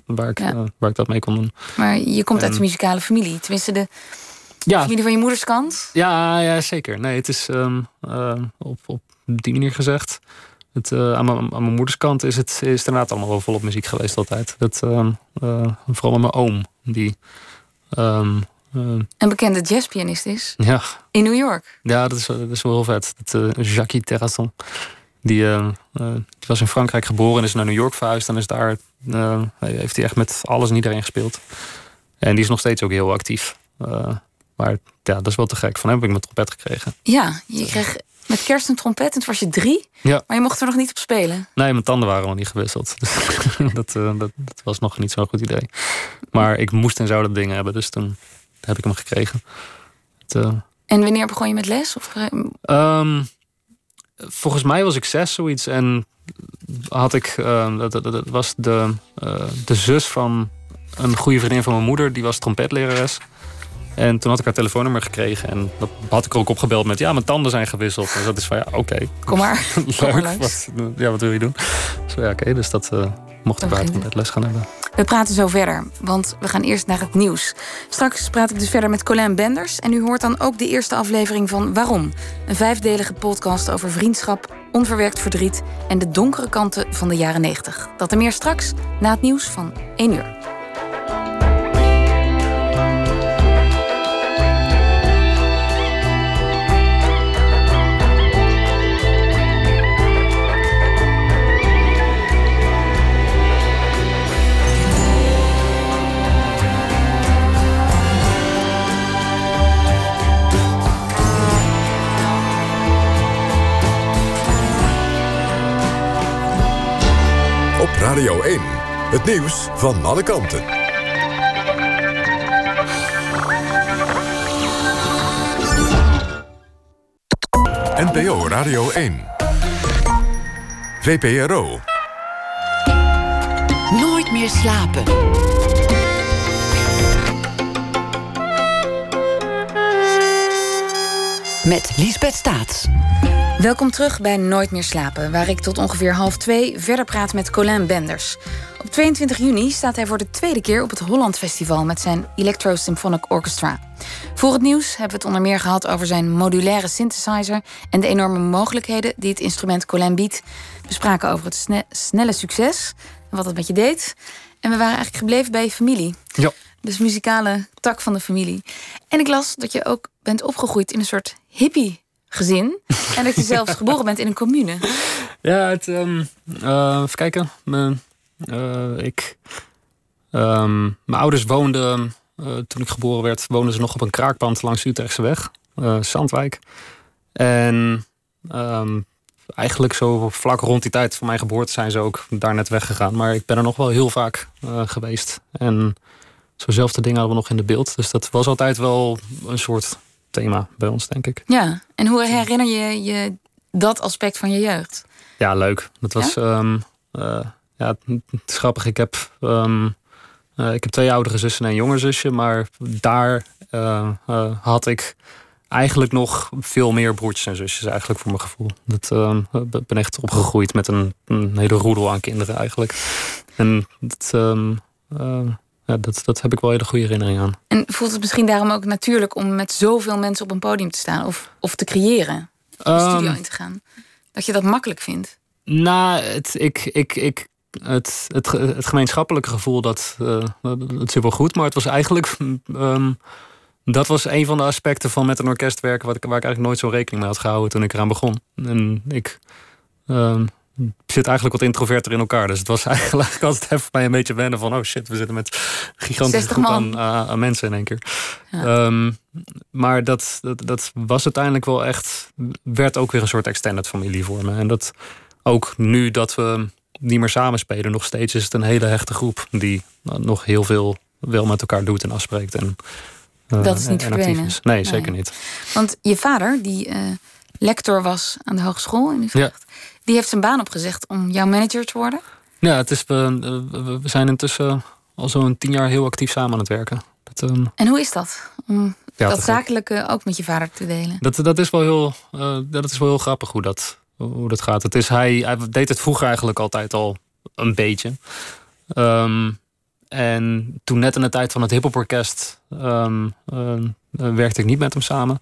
waar, ik, uh, waar ik dat mee kon doen. Maar je komt uit een muzikale familie. Tenminste, de ja. familie van je moeders kant? Ja, ja zeker. Nee, het is um, uh, op, op die manier gezegd. Het, aan, mijn, aan mijn moeders kant is het is inderdaad allemaal wel volop muziek geweest altijd. Dat, vooral met mijn oom. Die, um, een bekende jazzpianist is. Ja. In New York. Ja, dat is, dat is wel heel vet. Dat, Jackie Terrasson. Die, uh, die, was in Frankrijk geboren en is naar New York verhuisd. En is daar, uh, heeft hij echt met alles en iedereen gespeeld. En die is nog steeds ook heel actief. maar ja, dat is wel te gek. Van hem heb ik mijn trompet gekregen. Ja, je kreeg met kerst een trompet en toen was je drie. Ja. Maar je mocht er nog niet op spelen. Nee, mijn tanden waren nog niet gewisseld. Dus dat, dat, dat, was nog niet zo'n goed idee. Maar ik moest en zou dat ding hebben. Dus toen heb ik hem gekregen. Het, en wanneer begon je met les? Of... Um, volgens mij was ik zes, zoiets. En had ik, uh, dat, dat, dat, was de, uh, de zus van een goede vriendin van mijn moeder, die was trompetlerares. En toen had ik haar telefoonnummer gekregen. En dat had ik er ook opgebeld met... ja, mijn tanden zijn gewisseld. En dat is van, ja, oké. Kom maar. Leuk. Wat, ja, wat wil je doen? Zo ja, oké. dus dat uh, mocht ik met les gaan hebben. We praten zo verder, want we gaan eerst naar het nieuws. Straks praat ik dus verder met Colin Benders. En u hoort dan ook de eerste aflevering van Waarom? Een vijfdelige podcast over vriendschap, onverwerkt verdriet... en de donkere kanten van de jaren 90. Dat en meer straks, na het nieuws van 1 uur. Radio 1, het nieuws van alle kanten. NPO Radio 1. VPRO. Nooit meer slapen. Met Liesbeth Staats. Welkom terug bij Nooit meer slapen, waar ik tot ongeveer half twee verder praat met Colin Benders. Op 22 juni staat hij voor de tweede keer op het Holland Festival met zijn Electro Symphonic Orchestra. Voor het nieuws hebben we het onder meer gehad over zijn modulaire synthesizer en de enorme mogelijkheden die het instrument Colin biedt. We spraken over het snelle succes en wat het met je deed. En we waren eigenlijk gebleven bij je familie. Ja. Dus muzikale tak van de familie. En ik las dat je ook bent opgegroeid in een soort hippie gezin. En dat je zelfs geboren bent in een commune. Ja, het, um, uh, even kijken. Mijn, uh, ik, um, mijn ouders woonden, uh, toen ik geboren werd, woonden ze nog op een kraakpand langs Utrechtse weg. Zandwijk. En um, eigenlijk zo vlak rond die tijd van mijn geboorte zijn ze ook daar net weggegaan. Maar ik ben er nog wel heel vaak geweest. En zo'nzelfde dingen hadden we nog in de beeld. Dus dat was altijd wel een soort thema bij ons, denk ik. Ja, en hoe herinner je je dat aspect van je jeugd? Ja, leuk. Dat was. Ja, um, uh, ja het is grappig. Ik heb, um, uh, ik heb twee oudere zussen en een jonger zusje. Maar daar uh, had ik eigenlijk nog veel meer broertjes en zusjes, eigenlijk voor mijn gevoel. Dat um, ben echt opgegroeid met een, een, hele roedel aan kinderen eigenlijk. En dat, ja, dat, dat heb ik wel hele goede herinnering aan. En voelt het misschien daarom ook natuurlijk om met zoveel mensen op een podium te staan of, of te creëren? De um, studio in te gaan. Dat je dat makkelijk vindt? Nou, het, ik, ik, ik, het, het, het gemeenschappelijke gevoel, dat, uh, dat zit wel goed. Maar het was eigenlijk. Um, dat was een van de aspecten van met een orkest werken... Wat ik, waar ik eigenlijk nooit zo rekening mee had gehouden toen ik eraan begon. En ik. Um, zit eigenlijk wat introverter in elkaar. Dus het was eigenlijk altijd even bij een beetje wennen van... oh shit, we zitten met een gigantische groep aan, aan, mensen in één keer. Ja. Um, maar dat, dat, dat, was uiteindelijk wel echt... werd ook weer een soort extended familie voor me. En dat ook nu dat we niet meer samenspelen... nog steeds is het een hele hechte groep... die nog heel veel wel met elkaar doet en afspreekt. En, uh, dat is niet verdwenen? Is. Nee, nee, zeker niet. Want je vader, die uh, lector was aan de hogeschool in Utrecht... Ja die heeft zijn baan opgezegd om jouw manager te worden? Ja, het is, we, we zijn intussen al zo'n tien jaar heel actief samen aan het werken. Dat, um... En hoe is dat? Om ja, dat zakelijke ook met je vader te delen? Dat, dat, is, wel heel, uh, dat is wel heel grappig hoe dat, hoe dat gaat. Het is, hij, hij deed het vroeger eigenlijk altijd al een beetje. Um, en toen net in de tijd van het hiphoporkest um, uh, werkte ik niet met hem samen.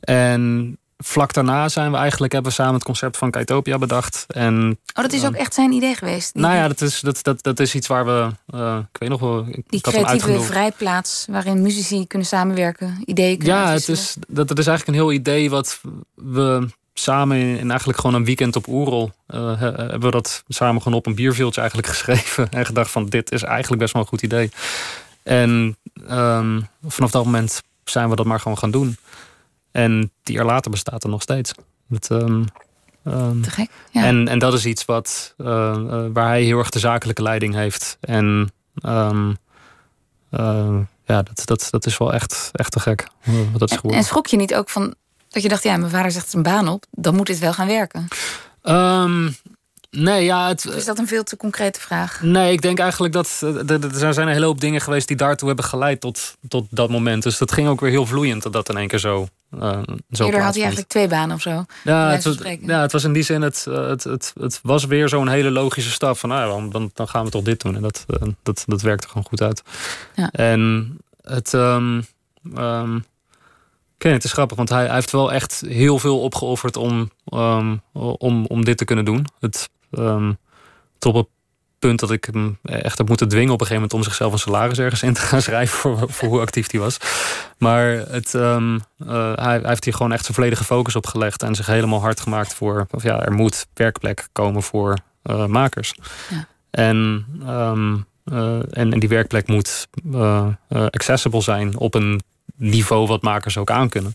En vlak daarna zijn we eigenlijk hebben we samen het concept van Kaitopia bedacht. En, oh, dat is ook echt zijn idee geweest? Nou ja, dat is, dat, dat, dat is iets waar we, uh, ik weet nog wel... Ik, die creatieve vrijplaats waarin muzici kunnen samenwerken, ideeën kunnen Ja, het is, dat, dat is eigenlijk een heel idee wat we samen in, eigenlijk gewoon een weekend op Oerol... Uh, hebben we dat samen gewoon op een bierveeltje eigenlijk geschreven. En gedacht van dit is eigenlijk best wel een goed idee. En um, vanaf dat moment zijn we dat maar gewoon gaan doen. En die jaar later bestaat er nog steeds. Um, um, Te gek. Ja. En, en dat is iets wat, uh, uh, waar hij heel erg de zakelijke leiding heeft. En um, uh, ja, dat, dat, dat is wel echt, echt te gek. Wat dat is en, en schrok je niet ook van dat je dacht, ja, mijn vader zegt zijn baan op, dan moet dit wel gaan werken? Nee, ja, het, is dat een veel te concrete vraag? Nee, ik denk eigenlijk dat er zijn een hele hoop dingen geweest die daartoe hebben geleid tot, tot dat moment. Dus dat ging ook weer heel vloeiend dat dat in één keer zo. Uh, zo Eerder had hij eigenlijk twee banen of zo. Ja, het was, ja het was in die zin, het, eh, het, het, het was weer zo'n hele logische stap van nou, dan, dan gaan we toch dit doen. En dat, dat, dat werkte gewoon goed uit. Ja. En het. Um, um, Ken het is grappig, want hij, hij, heeft wel echt heel veel opgeofferd om, um, om, om dit te kunnen doen. Het Um, tot het punt dat ik hem echt heb moeten dwingen op een gegeven moment om zichzelf een salaris ergens in te gaan schrijven voor, voor hoe actief hij was. Maar het, um, uh, hij, hij, heeft hier gewoon echt zijn volledige focus op gelegd en zich helemaal hard gemaakt voor, of ja, er moet werkplek komen voor uh, makers. Ja. En, um, uh, en, en, die werkplek moet accessible zijn op een niveau wat makers ook aankunnen.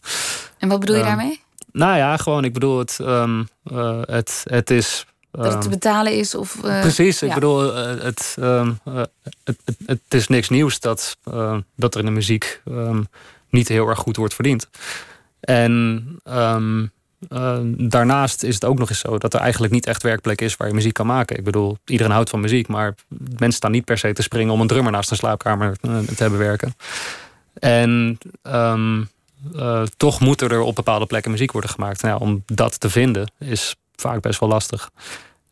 En wat bedoel je daarmee? Nou ja, gewoon, ik bedoel, het, um, het, het is Dat het te betalen is? Of, precies, ik bedoel, het, ehm, het, het, het, is niks nieuws dat, dat er in de muziek ehm, niet heel erg goed wordt verdiend. En um, daarnaast is het ook nog eens zo dat er eigenlijk niet echt werkplek is waar je muziek kan maken. Ik bedoel, iedereen houdt van muziek, maar mensen staan niet per se te springen om een drummer naast een slaapkamer te hebben werken. En um, toch moet er op bepaalde plekken muziek worden gemaakt. Nou, om dat te vinden is vaak best wel lastig.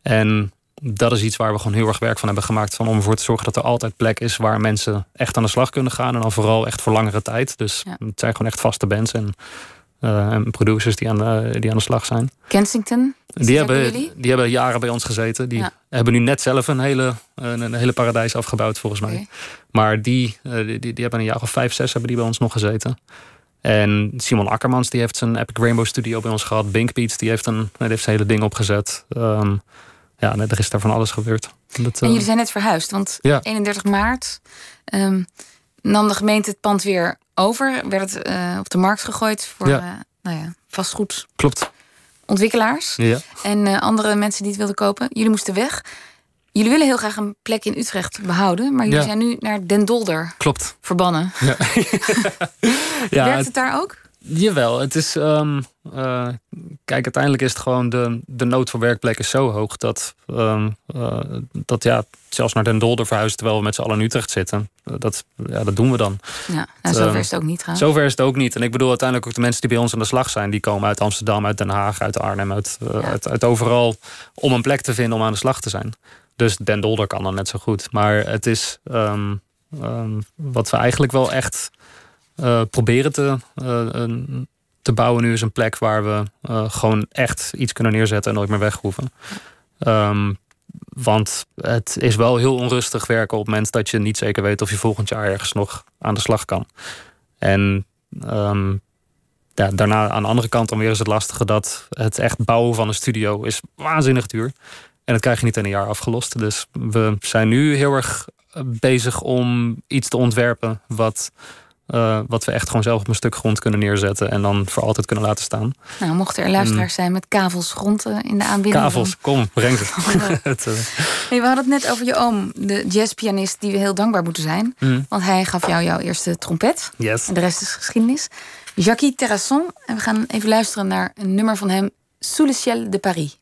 En dat is iets waar we gewoon heel erg werk van hebben gemaakt. Van om ervoor te zorgen dat er altijd plek is waar mensen echt aan de slag kunnen gaan. En dan vooral echt voor langere tijd. Dus ja. het zijn gewoon echt vaste bands. En uh, en producers die aan, de, die aan de slag zijn. Kensington? Die hebben, die hebben jaren bij ons gezeten. Die hebben nu net zelf een hele, een, hele paradijs afgebouwd, volgens mij. Maar die, uh, die, die, hebben een jaar of vijf, zes hebben die bij ons nog gezeten. En Simon Akkermans die heeft zijn Epic Rainbow Studio bij ons gehad. Bink Beats die heeft, een, die heeft zijn hele ding opgezet. Um, ja, er is daar van alles gebeurd. Dat, en jullie zijn net verhuisd, want 31 maart um, nam de gemeente het pand weer over. Werd het uh, op de markt gegooid voor ja. Uh, nou ja, vastgoed. Klopt. Ontwikkelaars. Ja. En uh, andere mensen die het wilden kopen. Jullie moesten weg. Jullie willen heel graag een plek in Utrecht behouden. Maar jullie ja. zijn nu naar Den Dolder Klopt. verbannen. Ja. ja, Werkt het daar ook? Jawel, het is. Um, uh, kijk, uiteindelijk is het gewoon de, de nood voor werkplekken zo hoog dat, um, uh, dat ja, zelfs naar Den Dolder verhuizen terwijl we met z'n allen in Utrecht zitten. Dat, ja, dat doen we dan. Ja, nou, zover is het ook niet gaan. Zover is het ook niet. En ik bedoel uiteindelijk ook de mensen die bij ons aan de slag zijn, die komen uit Amsterdam, uit Den Haag, uit Arnhem, uit, ja. uit, uit, overal om een plek te vinden om aan de slag te zijn. Dus Den Dolder kan dan net zo goed. Maar het is um, wat we eigenlijk wel echt uh, proberen te, uh, te bouwen nu is een plek waar we uh, gewoon echt iets kunnen neerzetten en nooit meer weg hoeven. Um, want het is wel heel onrustig werken op het moment dat je niet zeker weet of je volgend jaar ergens nog aan de slag kan. En ja, daarna aan de andere kant dan weer is het lastige dat het echt bouwen van een studio is waanzinnig duur. En dat krijg je niet in een jaar afgelost. Dus we zijn nu heel erg bezig om iets te ontwerpen wat uh, wat we echt gewoon zelf op een stuk grond kunnen neerzetten en dan voor altijd kunnen laten staan. Nou, mochten er luisteraars zijn met kavels grond uh, in de aanbieding. Kavels, kom, breng ze. het, uh... hey, we hadden het net over je oom, de jazzpianist, die we heel dankbaar moeten zijn. Mm. Want hij gaf jou jouw eerste trompet. Yes. En de rest is geschiedenis. Jacques Terrasson. En we gaan even luisteren naar een nummer van hem, Sous le ciel de Paris.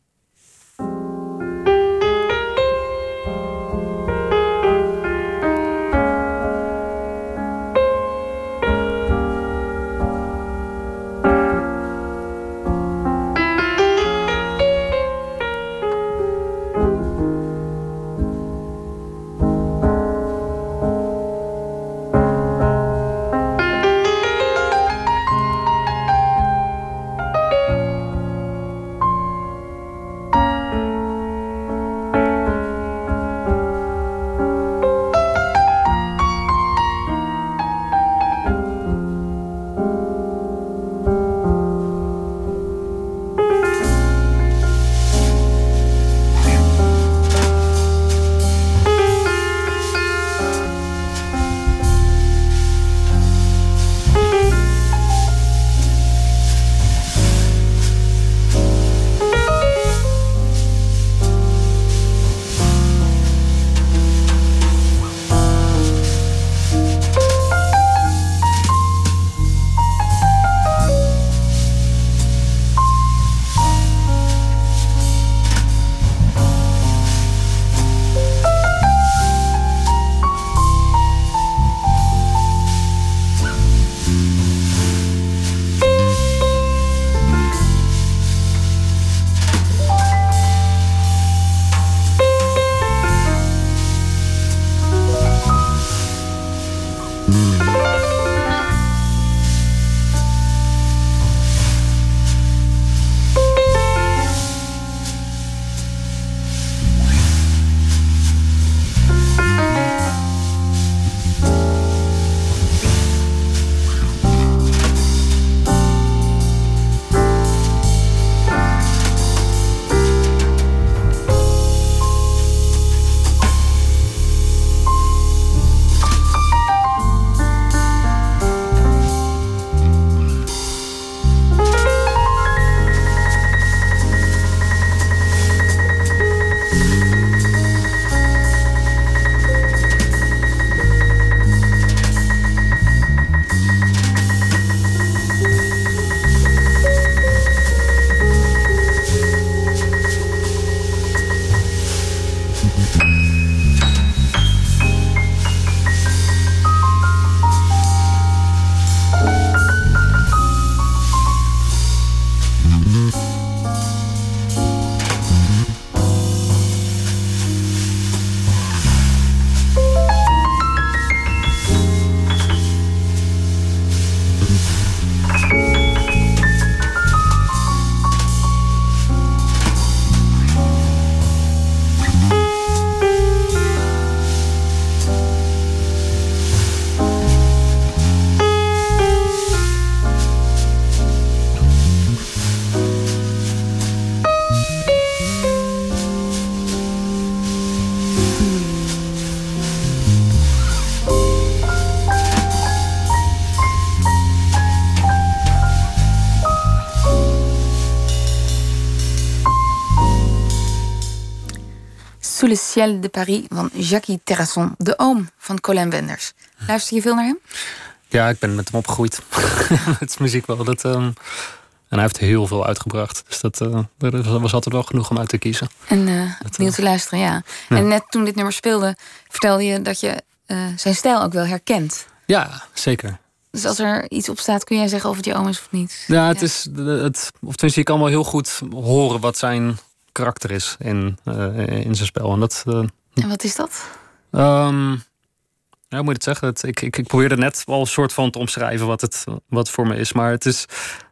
Ciel de Paris van Jacques Terrasson, de oom van Colin Wenders. Luister je veel naar hem? Ja, ik ben met hem opgegroeid. met muziek wel. Dat, ehm, en hij heeft heel veel uitgebracht. Dus dat, uh, was altijd wel genoeg om uit te kiezen. En uh, opnieuw te luisteren, ja. En net toen dit nummer speelde, vertelde je dat je zijn stijl ook wel herkent. Ja, zeker. Dus als er iets op staat, kun jij zeggen of het je oom is of niet? Ja, het is. Het, of tenminste, je kan wel heel goed horen wat zijn karakter is in, uh, in zijn spel. En, dat, en wat is dat? Um, ja, moet je het zeggen? Het, ik, ik, ik probeerde net al een soort van te omschrijven wat het wat voor me is. Maar het is,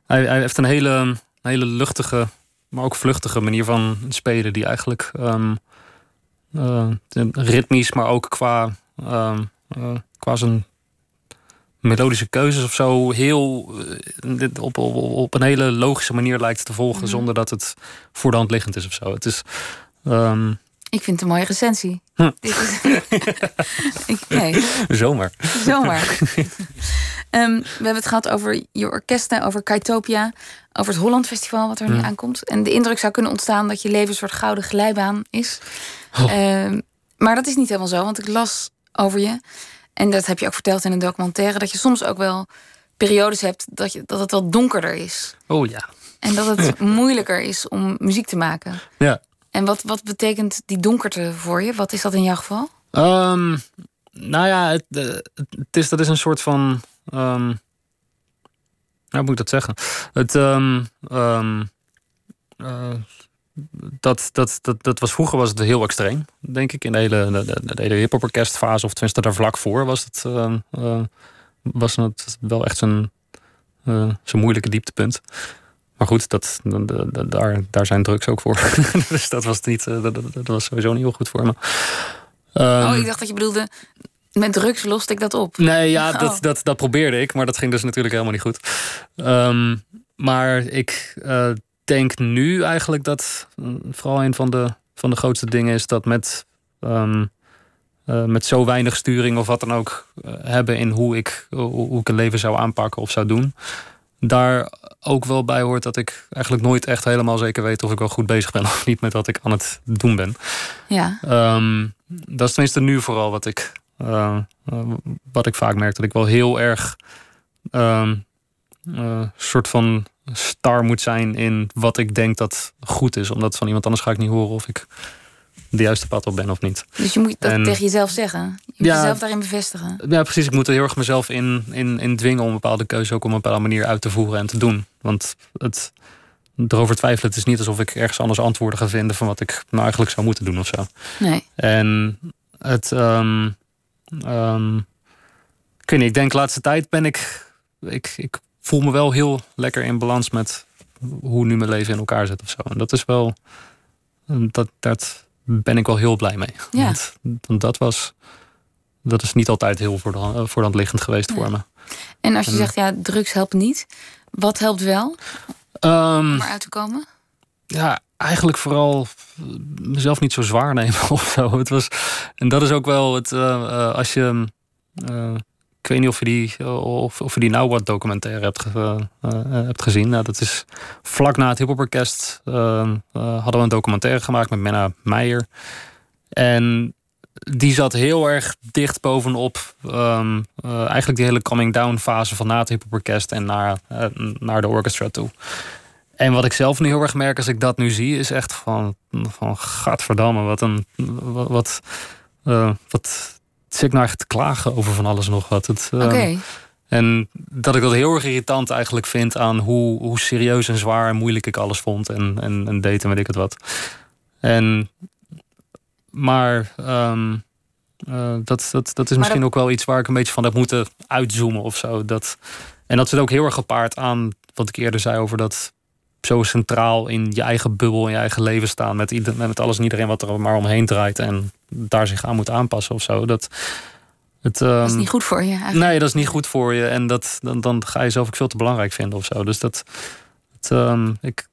hij, hij heeft een hele, hele luchtige, maar ook vluchtige manier van spelen. Die eigenlijk um, uh, ritmisch, maar ook qua, um, qua zijn melodische keuzes of zo heel op, op, op een hele logische manier lijkt te volgen, zonder dat het voor de hand liggend is of zo. Het is. Um... Ik vind het een mooie recensie. Hm. Dit is... ik, nee. Zomaar. Zomaar. um, we hebben het gehad over je orkesten, over Kaitopia, over het Holland Festival wat er nu aankomt. En de indruk zou kunnen ontstaan dat je leven een soort gouden glijbaan is. Oh. Um, maar dat is niet helemaal zo, want ik las over je. En dat heb je ook verteld in een documentaire, dat je soms ook wel periodes hebt dat, je, dat het wat donkerder is. Oh ja. En dat het moeilijker is om muziek te maken. Ja. En wat, wat betekent die donkerte voor je? Wat is dat in jouw geval? Um, nou ja, het, het, is, dat is een soort van. Um, hoe moet ik dat zeggen? Het. Um, uh, dat, dat, dat, dat was vroeger was het heel extreem, denk ik. In de hele, de, de, de hele hip-hop orkestfase, of tenminste daar vlak voor, was het, uh, uh, was het wel echt zijn, uh, zijn moeilijke dieptepunt. Maar goed, dat, daar, daar zijn drugs ook voor. dus dat was, niet, dat, dat, was sowieso niet heel goed voor me. Um, oh, ik dacht dat je bedoelde. Met drugs loste ik dat op. Nee, ja, oh. dat, dat, dat probeerde ik, maar dat ging dus natuurlijk helemaal niet goed. Um, maar ik denk nu eigenlijk dat mm, vooral een van de, van de grootste dingen is dat met, um, uh, met zo weinig sturing of wat dan ook uh, hebben in hoe ik, hoe ik een leven zou aanpakken of zou doen. Daar ook wel bij hoort dat ik eigenlijk nooit echt helemaal zeker weet of ik wel goed bezig ben of niet met wat ik aan het doen ben. Ja. Um, dat is tenminste nu vooral wat ik, uh, wat ik vaak merk. Dat ik wel heel erg um, soort van star moet zijn in wat ik denk dat goed is. Omdat van iemand anders ga ik niet horen of ik de juiste pad op ben of niet. Dus je moet dat tegen jezelf zeggen. Je moet jezelf daarin bevestigen. Ja, precies. Ik moet er heel erg mezelf in, in, in dwingen om een bepaalde keuze ook op een bepaalde manier uit te voeren en te doen. Want het erover twijfelen, het is niet alsof ik ergens anders antwoorden ga vinden van wat ik nou eigenlijk zou moeten doen of zo. Nee. En het. Um, um, ik, niet, ik denk de laatste tijd ben ik. Ik, ik voel me wel heel lekker in balans met hoe nu mijn leven in elkaar zit of zo. En dat is wel, dat, dat ben ik wel heel blij mee. Ja. Want, want, dat was, dat is niet altijd heel voor de, voor de hand liggend geweest voor me. En als je zegt, ja, drugs helpt niet. Wat helpt wel um, om eruit te komen? Ja, eigenlijk vooral mezelf niet zo zwaar nemen of zo. Het was, en dat is ook wel het, uh, als je... Uh, ik weet niet of je die, of, of je die nou wat documentaire hebt, uh, hebt gezien. Nou, dat is vlak na het Hip Hop Orkest uh, hadden we een documentaire gemaakt met Menna Meijer. En die zat heel erg dicht bovenop um, eigenlijk die hele coming down fase van na het Hip Hop Orkest en naar, naar de orchestra toe. En wat ik zelf nu heel erg merk als ik dat nu zie, is echt van, van gadverdamme, wat een wat, wat zit ik nou echt te klagen over van alles nog wat. Ehm, Oké. En dat ik dat heel erg irritant eigenlijk vind aan hoe, hoe serieus en zwaar en moeilijk ik alles vond en, en, en deed en weet ik het wat. En, maar um, uh, dat, dat, dat is misschien ook wel iets waar ik een beetje van heb moeten uitzoomen of zo. Dat, en dat zit ook heel erg gepaard aan wat ik eerder zei over dat zo centraal in je eigen bubbel, in je eigen leven staan. Met, ieder, met alles en iedereen wat er maar omheen draait. En daar zich aan moet aanpassen of zo. Dat, het, um, dat is ehm, niet goed voor je. Eigenlijk. Nee, dat is niet goed voor je. En dat, dan, dan ga je zelf ook veel te belangrijk vinden of zo. Dus dat. Het, um, ik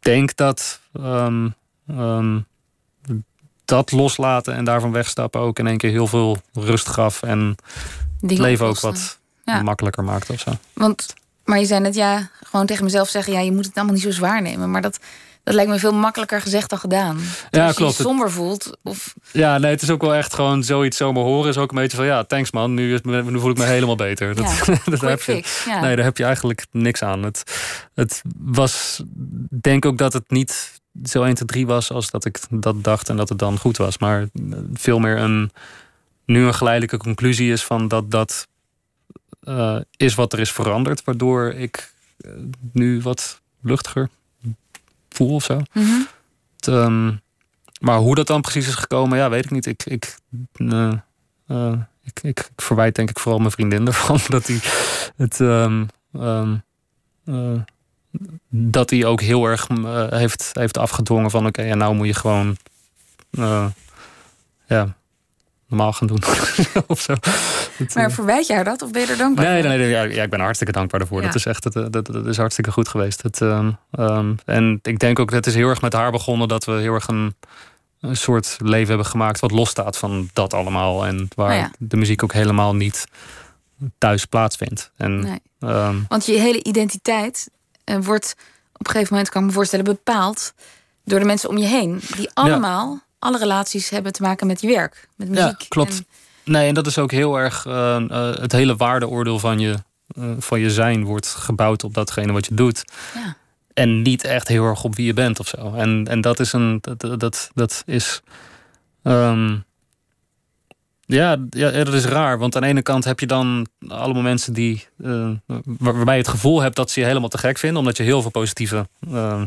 denk dat. Um, dat loslaten en daarvan wegstappen ook in één keer heel veel rust gaf. En het leven ook wat makkelijker maakte of zo. Want maar je zei net, ja, gewoon tegen mezelf zeggen, ja, je moet het allemaal niet zo zwaar nemen. Maar dat, Dat lijkt me veel makkelijker gezegd dan gedaan. Ja, als klopt. je je somber voelt. Of, Ja, nee, het is ook wel echt gewoon zoiets zomaar horen. Is ook een beetje van ja, thanks man. Nu, is, nu voel ik me helemaal beter. Dat, Ja, dat heb je. fix. Ja. Nee, daar heb je eigenlijk niks aan. Het, het was, denk ook dat het niet zo 1, 2, 3 was als dat ik dat dacht en dat het dan goed was. Maar veel meer een, nu een geleidelijke conclusie is van dat dat eh, is wat er is veranderd. Waardoor ik eh, nu wat luchtiger voel of zo. Mhm. Het, ehm, maar hoe dat dan precies is gekomen, ja, weet ik niet. Ik, ik, eh, ik, ik, ik verwijt denk ik vooral mijn vriendin ervan dat hij het. ehm, ehm, eh, dat hij ook heel erg heeft, heeft afgedwongen van oké, en nou moet je gewoon ja, normaal gaan doen. of zo. Maar eh, verwijt jij dat? Of ben je er dankbaar Nee, voor? nee, nee, ja, ja, ik ben er hartstikke dankbaar daarvoor. Ja. Dat is echt het, eh, dat, dat is hartstikke goed geweest. Het, ehm, ehm, en ik denk ook dat het is heel erg met haar begonnen dat we heel erg een, een soort leven hebben gemaakt wat losstaat van dat allemaal. En waar ja. de muziek ook helemaal niet thuis plaatsvindt. En Nee. ehm, Want je hele identiteit eh, wordt op een gegeven moment, kan ik me voorstellen, bepaald door de mensen om je heen. Die allemaal, alle relaties hebben te maken met je werk, met muziek. Ja, klopt. En- Nee, en dat is ook heel erg. eh, eh, het hele waardeoordeel van je, eh, van je zijn wordt gebouwd op datgene wat je doet. ja. En niet echt heel erg op wie je bent of zo. En, en dat is een. Dat, dat, dat is. ehm, ja, ja, dat is raar. Want aan de ene kant heb je dan allemaal mensen die. eh, waar- waarbij je het gevoel hebt dat ze je helemaal te gek vinden. Omdat je heel veel positieve eh,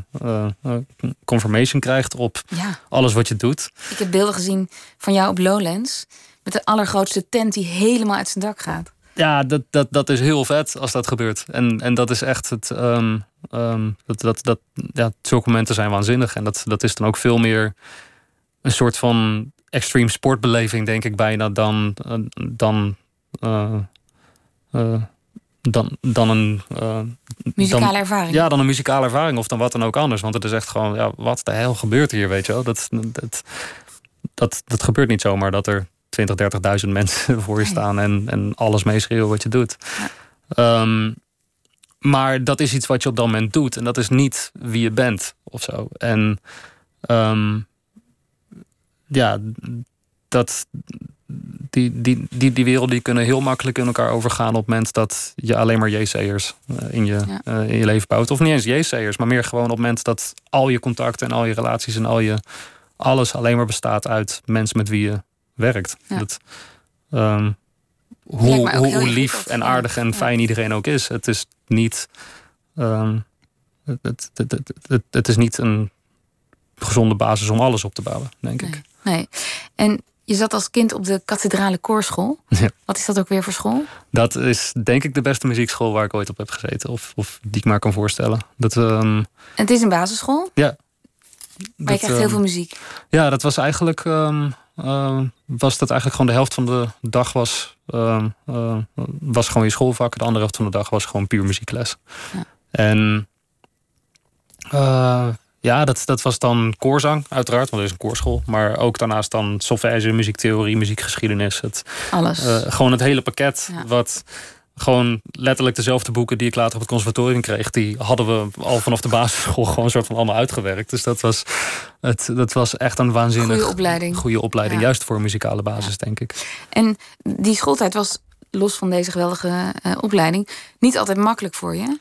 confirmation krijgt op ja, alles wat je doet. ik heb beelden gezien van jou op Lowlands. Met de allergrootste tent die helemaal uit zijn dak gaat. Ja, dat, dat, dat is heel vet als dat gebeurt. En, en dat is echt het. ehm, ehm, dat, dat, dat, ja, zulke momenten zijn waanzinnig. En dat, dat is dan ook veel meer een soort van extreme sportbeleving, denk ik bijna, dan. eh, dan eh, eh, dan, dan een. Muzikale dan- ervaring. ja, dan een muzikale ervaring of dan wat dan ook anders. Want het is echt gewoon, ja, wat de hel gebeurt hier, weet je wel? Dat, dat, dat, dat gebeurt niet zomaar dat er 20, 30.000 mensen voor je staan en, en alles meeschreeuwen wat je doet. Ehm, maar dat is iets wat je op dat moment doet. En dat is niet wie je bent of zo. En ehm, ja, dat, die, die, die, die werelden die kunnen heel makkelijk in elkaar overgaan op het moment dat je alleen maar JC'ers eh, in, je, Ja. eh, in je leven bouwt. Of niet eens JC'ers, maar meer gewoon op het moment dat al je contacten en al je relaties en al je alles alleen maar bestaat uit mensen met wie je werkt. Ja. Dat, ehm, hoe, hoe, lief en aardig en Ja. fijn iedereen ook is. Het is niet. het, het, het, het, het- het is niet een gezonde basis om alles op te bouwen, denk ik. Nee. En je zat als kind op de kathedrale koorschool. Ja. Wat is dat ook weer voor school? Dat is denk ik de beste muziekschool waar ik ooit op heb gezeten. Of, of die ik maar kan voorstellen. Dat, ehm, het is een basisschool, maar dat, je krijgt heel ehm, veel muziek. Ja, dat was eigenlijk, ehm, was dat eigenlijk gewoon de helft van de dag was, was gewoon je schoolvak. De andere helft van de dag was gewoon puur muziekles. Ja. En eh, ja, dat, dat was dan koorzang, uiteraard, want er is een koorschool. Maar ook daarnaast dan solfège, muziektheorie, muziekgeschiedenis. Het, Alles. eh, gewoon het hele pakket. Ja. Wat gewoon letterlijk dezelfde boeken die ik later op het conservatorium kreeg, die hadden we al vanaf de basisschool gewoon een soort van allemaal uitgewerkt. Dus dat was, het, dat was echt een waanzinnig Goede opleiding. goede opleiding. Ja. Juist voor een muzikale basis, denk ik. En die schooltijd was, los van deze geweldige eh, opleiding, niet altijd makkelijk voor je.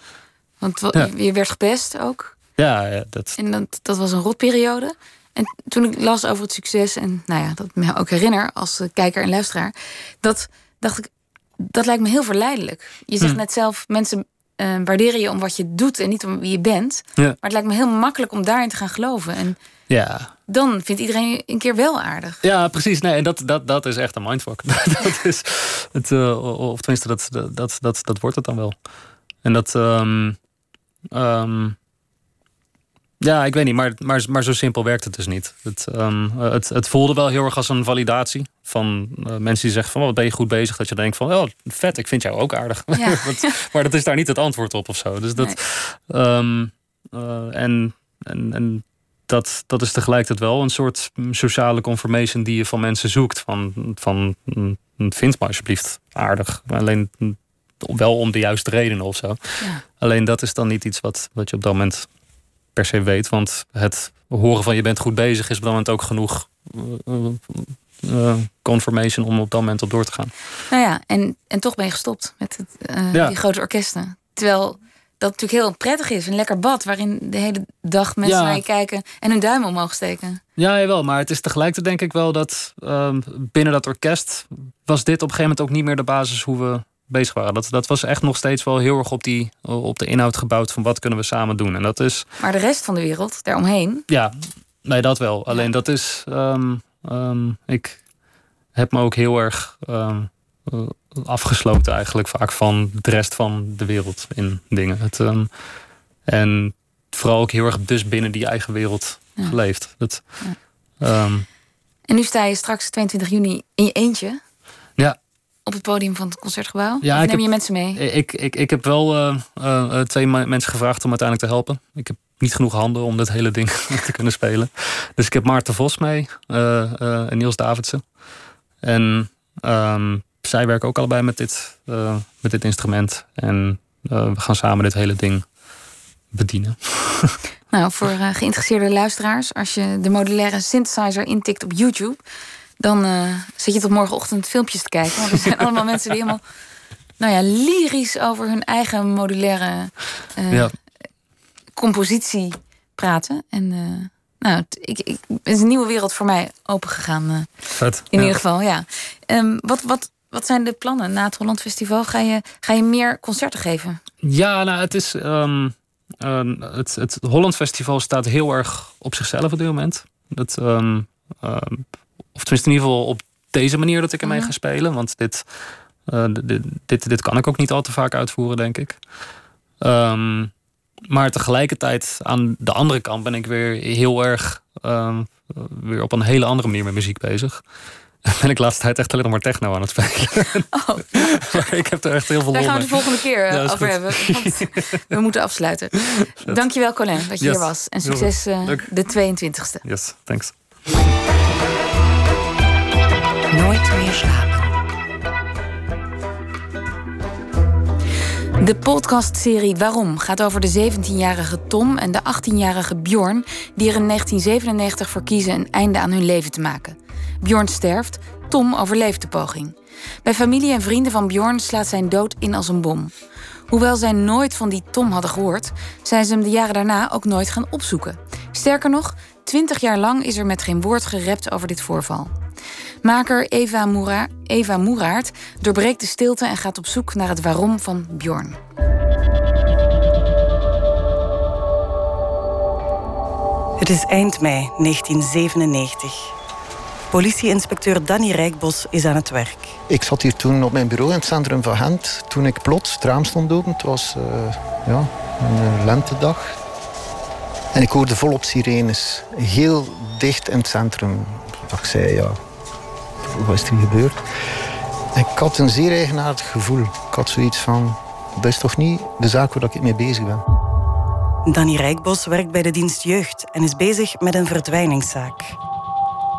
Want Ja. je werd gepest ook. Ja, dat, En dat, dat was een rotperiode. En toen ik las over het succes, en nou ja, dat ik me ook herinner als eh, kijker en luisteraar, dat dacht ik, dat lijkt me heel verleidelijk. Je zegt Hm. net zelf, mensen eh, waarderen je om wat je doet en niet om wie je bent. Ja. Maar het lijkt me heel makkelijk om daarin te gaan geloven. En ja. dan vindt iedereen je een keer wel aardig. ja, precies. Nee, en dat, dat, dat is echt een mindfuck. dat is het, eh, of tenminste, dat, dat, dat, dat wordt het dan wel. En dat. ehm, ja, ik weet niet, maar, maar, maar zo simpel werkt het dus niet. Het, ehm, eh, het, het voelde wel heel erg als een validatie van eh, mensen die zeggen van, wat ben je goed bezig? Dat je denkt van, oh, vet, ik vind jou ook aardig. Ja. Dat- maar dat is daar niet het antwoord op of zo. Dus dat, Nee. ehm, eh, en, en, en dat, dat is tegelijkertijd wel een soort sociale confirmation die je van mensen zoekt. Van, van mm, vind me alsjeblieft aardig. Alleen wel om de juiste redenen of zo. Ja. Alleen dat is dan niet iets wat, wat je op dat moment per se weet. Want het horen van je bent goed bezig is op dat moment ook genoeg uh, confirmation om op dat moment op door te gaan. Nou ja, en, en toch ben je gestopt met het, die grote orkesten. Terwijl dat natuurlijk heel prettig is. Een lekker bad waarin de hele dag mensen naar je kijken en hun duim omhoog steken. Ja, jawel. Maar het is tegelijkertijd denk ik wel dat ehm, binnen dat orkest was dit op een gegeven moment ook niet meer de basis hoe we bezig waren. Dat, dat was echt nog steeds wel heel erg op, die, op de inhoud gebouwd van wat kunnen we samen doen. En dat is. Maar de rest van de wereld daaromheen? Ja, nee, dat wel. Alleen dat is. Ehm, ehm, ik heb me ook heel erg afgesloten eigenlijk vaak van de rest van de wereld in dingen. Het, en vooral ook heel erg dus binnen die eigen wereld geleefd. Dat, ehm, en nu sta je straks 22 juni in je eentje. Op het podium van het concertgebouw. Ja, neem heb, je mensen mee? Ik, ik, ik heb wel uh, uh, twee mensen gevraagd om uiteindelijk te helpen. Ik heb niet genoeg handen om dit hele ding te kunnen spelen. Dus ik heb Maarten Vos mee uh, en Niels Davidsen. En um, zij werken ook allebei met dit, met dit instrument. En we gaan samen dit hele ding bedienen. Nou, voor geïnteresseerde luisteraars, als je de modulaire synthesizer intikt op YouTube, dan zit je tot morgenochtend filmpjes te kijken. Want er zijn allemaal mensen die helemaal nou ja, lyrisch over hun eigen modulaire ja. compositie praten. En nou, ik, ik, het is een nieuwe wereld voor mij opengegaan. Vet. In ieder geval, ja. Um, wat, wat, wat zijn de plannen na het Holland Festival? Ga je, ga je meer concerten geven? Ja, nou, het is. Um, het, het Holland Festival staat heel erg op zichzelf op dit moment. Dat, of tenminste, in ieder geval op deze manier dat ik ermee mm ga spelen. Want dit, uh, dit, dit, dit, kan ik ook niet al te vaak uitvoeren, denk ik. maar tegelijkertijd aan de andere kant ben ik weer heel erg weer op een hele andere manier met muziek bezig. ben ik laatste tijd echt alleen nog maar techno aan het spelen. Oh. maar ik heb er echt heel veel Daar gaan we de volgende keer eh, over hebben. we moeten afsluiten. Dankjewel Colin dat je hier was. En succes uh, de 22e. Yes, thanks. Nooit meer slapen. De podcastserie Waarom gaat over de 17-jarige Tom en de 18-jarige Bjorn... die er in 1997 voor kiezen een einde aan hun leven te maken. Bjorn sterft, Tom overleeft de poging. Bij familie en vrienden van Bjorn slaat zijn dood in als een bom. Hoewel zij nooit van die Tom hadden gehoord, zijn ze hem de jaren daarna ook nooit gaan opzoeken. Sterker nog, twintig jaar lang is er met geen woord gerept over dit voorval. Maker Eva, Moera, Eva Moeraert doorbreekt de stilte en gaat op zoek naar het waarom van Bjorn. Het is eind mei 1997. Politieinspecteur Danny Rijkbos is aan het werk. Ik zat hier toen op mijn bureau in het centrum van Gent. Toen ik plots, het raam stond open. Het was uh, ja, een lentedag. En ik hoorde volop sirenes. Heel dicht in het centrum. Ik zei, ja, wat is er gebeurd? ik had een zeer eigenaardig gevoel. Ik had zoiets van, dat is toch niet de zaak waar ik mee bezig ben. Danny Rijkbos werkt bij de dienst jeugd en is bezig met een verdwijningszaak.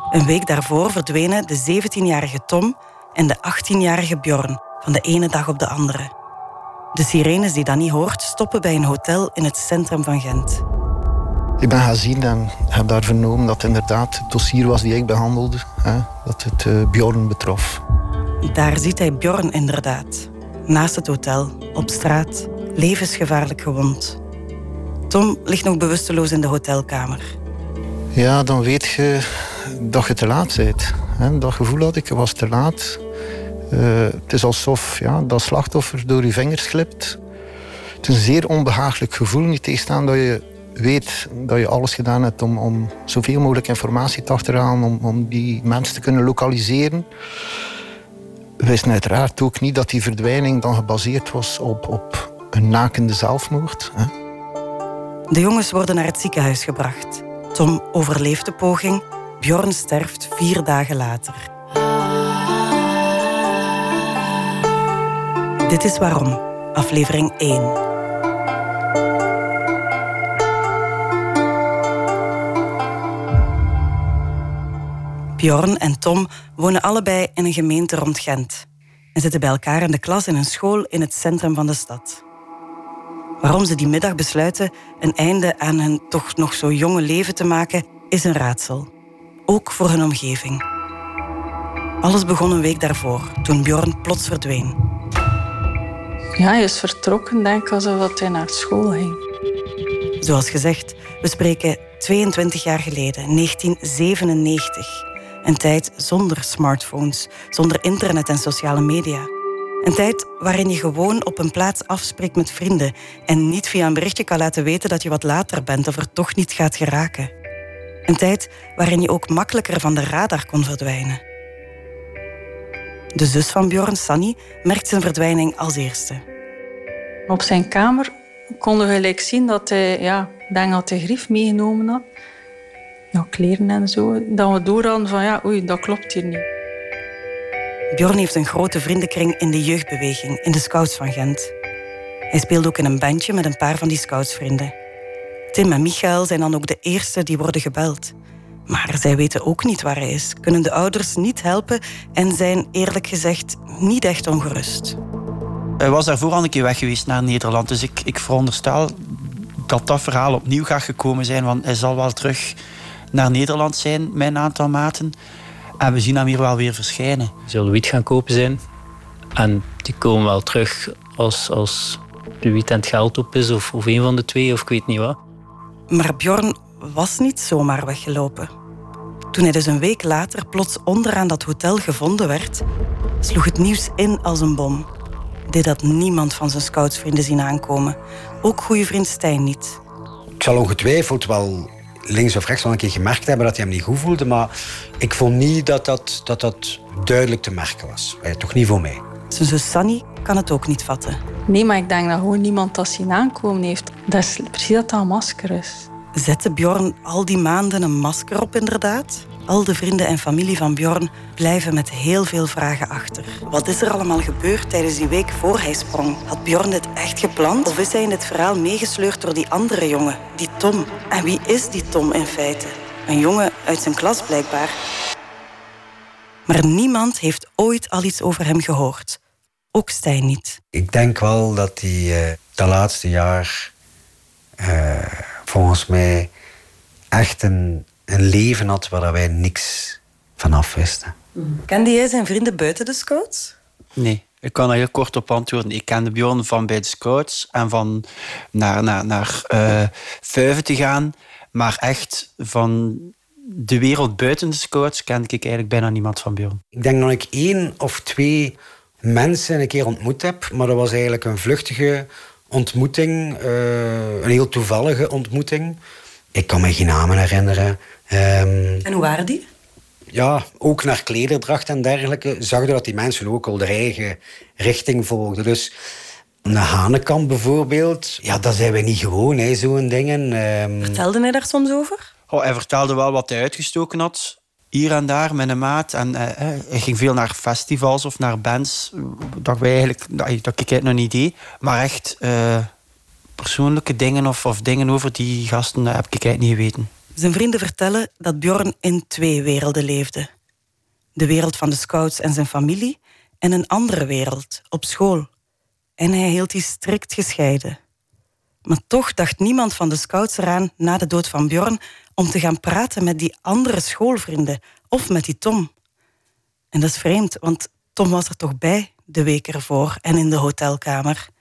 Een week daarvoor verdwenen de 17-jarige Tom en de 18-jarige Bjorn van de ene dag op de andere. De sirenes die Danny hoort stoppen bij een hotel in het centrum van Gent. Ik ben gaan zien en heb daar vernomen dat het inderdaad het dossier was die ik behandelde. Hè, dat het uh, Bjorn betrof. Daar ziet hij Bjorn inderdaad. Naast het hotel, op straat, levensgevaarlijk gewond. Tom ligt nog bewusteloos in de hotelkamer. Ja, dan weet je dat je te laat bent. Dat gevoel had ik, was te laat. Uh, het is alsof ja, dat slachtoffer door je vingers glipt. Het is een zeer onbehagelijk gevoel, niet tegenstaan dat je weet dat je alles gedaan hebt om, om zoveel mogelijk informatie te achterhalen, om, om die mensen te kunnen lokaliseren. We wisten uiteraard ook niet dat die verdwijning dan gebaseerd was op, op een nakende zelfmoord. Hè. De jongens worden naar het ziekenhuis gebracht. Tom overleeft de poging, Bjorn sterft vier dagen later. Dit is waarom, aflevering 1. Bjorn en Tom wonen allebei in een gemeente rond Gent en zitten bij elkaar in de klas in een school in het centrum van de stad. Waarom ze die middag besluiten een einde aan hun toch nog zo jonge leven te maken, is een raadsel. Ook voor hun omgeving. Alles begon een week daarvoor, toen Bjorn plots verdween. Ja, hij is vertrokken, denk ik, alsof hij naar school ging. Zoals gezegd, we spreken 22 jaar geleden, 1997. Een tijd zonder smartphones, zonder internet en sociale media. Een tijd waarin je gewoon op een plaats afspreekt met vrienden en niet via een berichtje kan laten weten dat je wat later bent of er toch niet gaat geraken. Een tijd waarin je ook makkelijker van de radar kon verdwijnen. De zus van Bjorn, Sanny, merkt zijn verdwijning als eerste. Op zijn kamer konden we gelijk zien dat hij, ja, denk dat hij grief meegenomen had. Ja, kleren en zo. Dat we door hadden van, ja, oei, dat klopt hier niet. Bjorn heeft een grote vriendenkring in de jeugdbeweging, in de Scouts van Gent. Hij speelt ook in een bandje met een paar van die scoutsvrienden. Tim en Michael zijn dan ook de eerste die worden gebeld. Maar zij weten ook niet waar hij is, kunnen de ouders niet helpen en zijn eerlijk gezegd niet echt ongerust. Hij was daarvoor al een keer weg geweest naar Nederland, dus ik, ik veronderstel dat dat verhaal opnieuw gaat gekomen zijn, want hij zal wel terug naar Nederland zijn met een aantal maten. En we zien hem hier wel weer verschijnen. Ze zullen wiet gaan kopen zijn. En die komen wel terug als, als de wiet en het geld op is, of, of een van de twee, of ik weet niet wat. Maar Bjorn was niet zomaar weggelopen. Toen hij dus een week later plots onderaan dat hotel gevonden werd, sloeg het nieuws in als een bom. Dit had niemand van zijn scoutsvrienden zien aankomen. Ook goede vriend Stijn niet. Ik zal ongetwijfeld wel links of rechts wel een keer gemerkt hebben dat hij hem niet goed voelde, maar ik vond niet dat dat, dat, dat duidelijk te merken was. Eh, toch niet voor mij. Zijn zus Sunny kan het ook niet vatten. Nee, maar ik denk dat gewoon niemand dat zien aankomen heeft. Dat is precies dat dat een masker is. Zette Bjorn al die maanden een masker op, inderdaad? Al de vrienden en familie van Bjorn blijven met heel veel vragen achter. Wat is er allemaal gebeurd tijdens die week voor hij sprong? Had Bjorn dit echt gepland? Of is hij in dit verhaal meegesleurd door die andere jongen, die Tom? En wie is die Tom in feite? Een jongen uit zijn klas blijkbaar. Maar niemand heeft ooit al iets over hem gehoord. Ook Stijn niet. Ik denk wel dat hij uh, dat laatste jaar uh, volgens mij echt een, een leven had waar wij niks van af wisten. Kende jij zijn vrienden buiten de scouts? Nee, ik kan er heel kort op antwoorden. Ik kende Bjorn van bij de scouts en van naar, naar, naar uh, Vuiven te gaan. Maar echt van de wereld buiten de scouts kende ik eigenlijk bijna niemand van Bjorn. Ik denk dat ik één of twee mensen een keer ontmoet heb. Maar dat was eigenlijk een vluchtige ontmoeting. Uh, een heel toevallige ontmoeting. Ik kan me geen namen herinneren. Um, en hoe waren die? Ja, ook naar klederdracht en dergelijke. Zag je dat die mensen ook al de eigen richting volgden. Dus een hanenkamp bijvoorbeeld. Ja, dat zijn wij niet gewoon, zo'n dingen. Um... Vertelde hij daar soms over? Oh, hij vertelde wel wat hij uitgestoken had. Hier en daar met een maat. En hij ging veel naar festivals of naar bands. Dat, wij eigenlijk, dat, ik het nog niet deed. Maar echt uh, persoonlijke dingen of, of dingen over die gasten heb ik eigenlijk niet geweten. Zijn vrienden vertellen dat Bjorn in twee werelden leefde. De wereld van de scouts en zijn familie en een andere wereld, op school. En hij hield die strikt gescheiden. Maar toch dacht niemand van de scouts eraan na de dood van Bjorn om te gaan praten met die andere schoolvrienden of met die Tom. En dat is vreemd, want Tom was er toch bij de week ervoor en in de hotelkamer.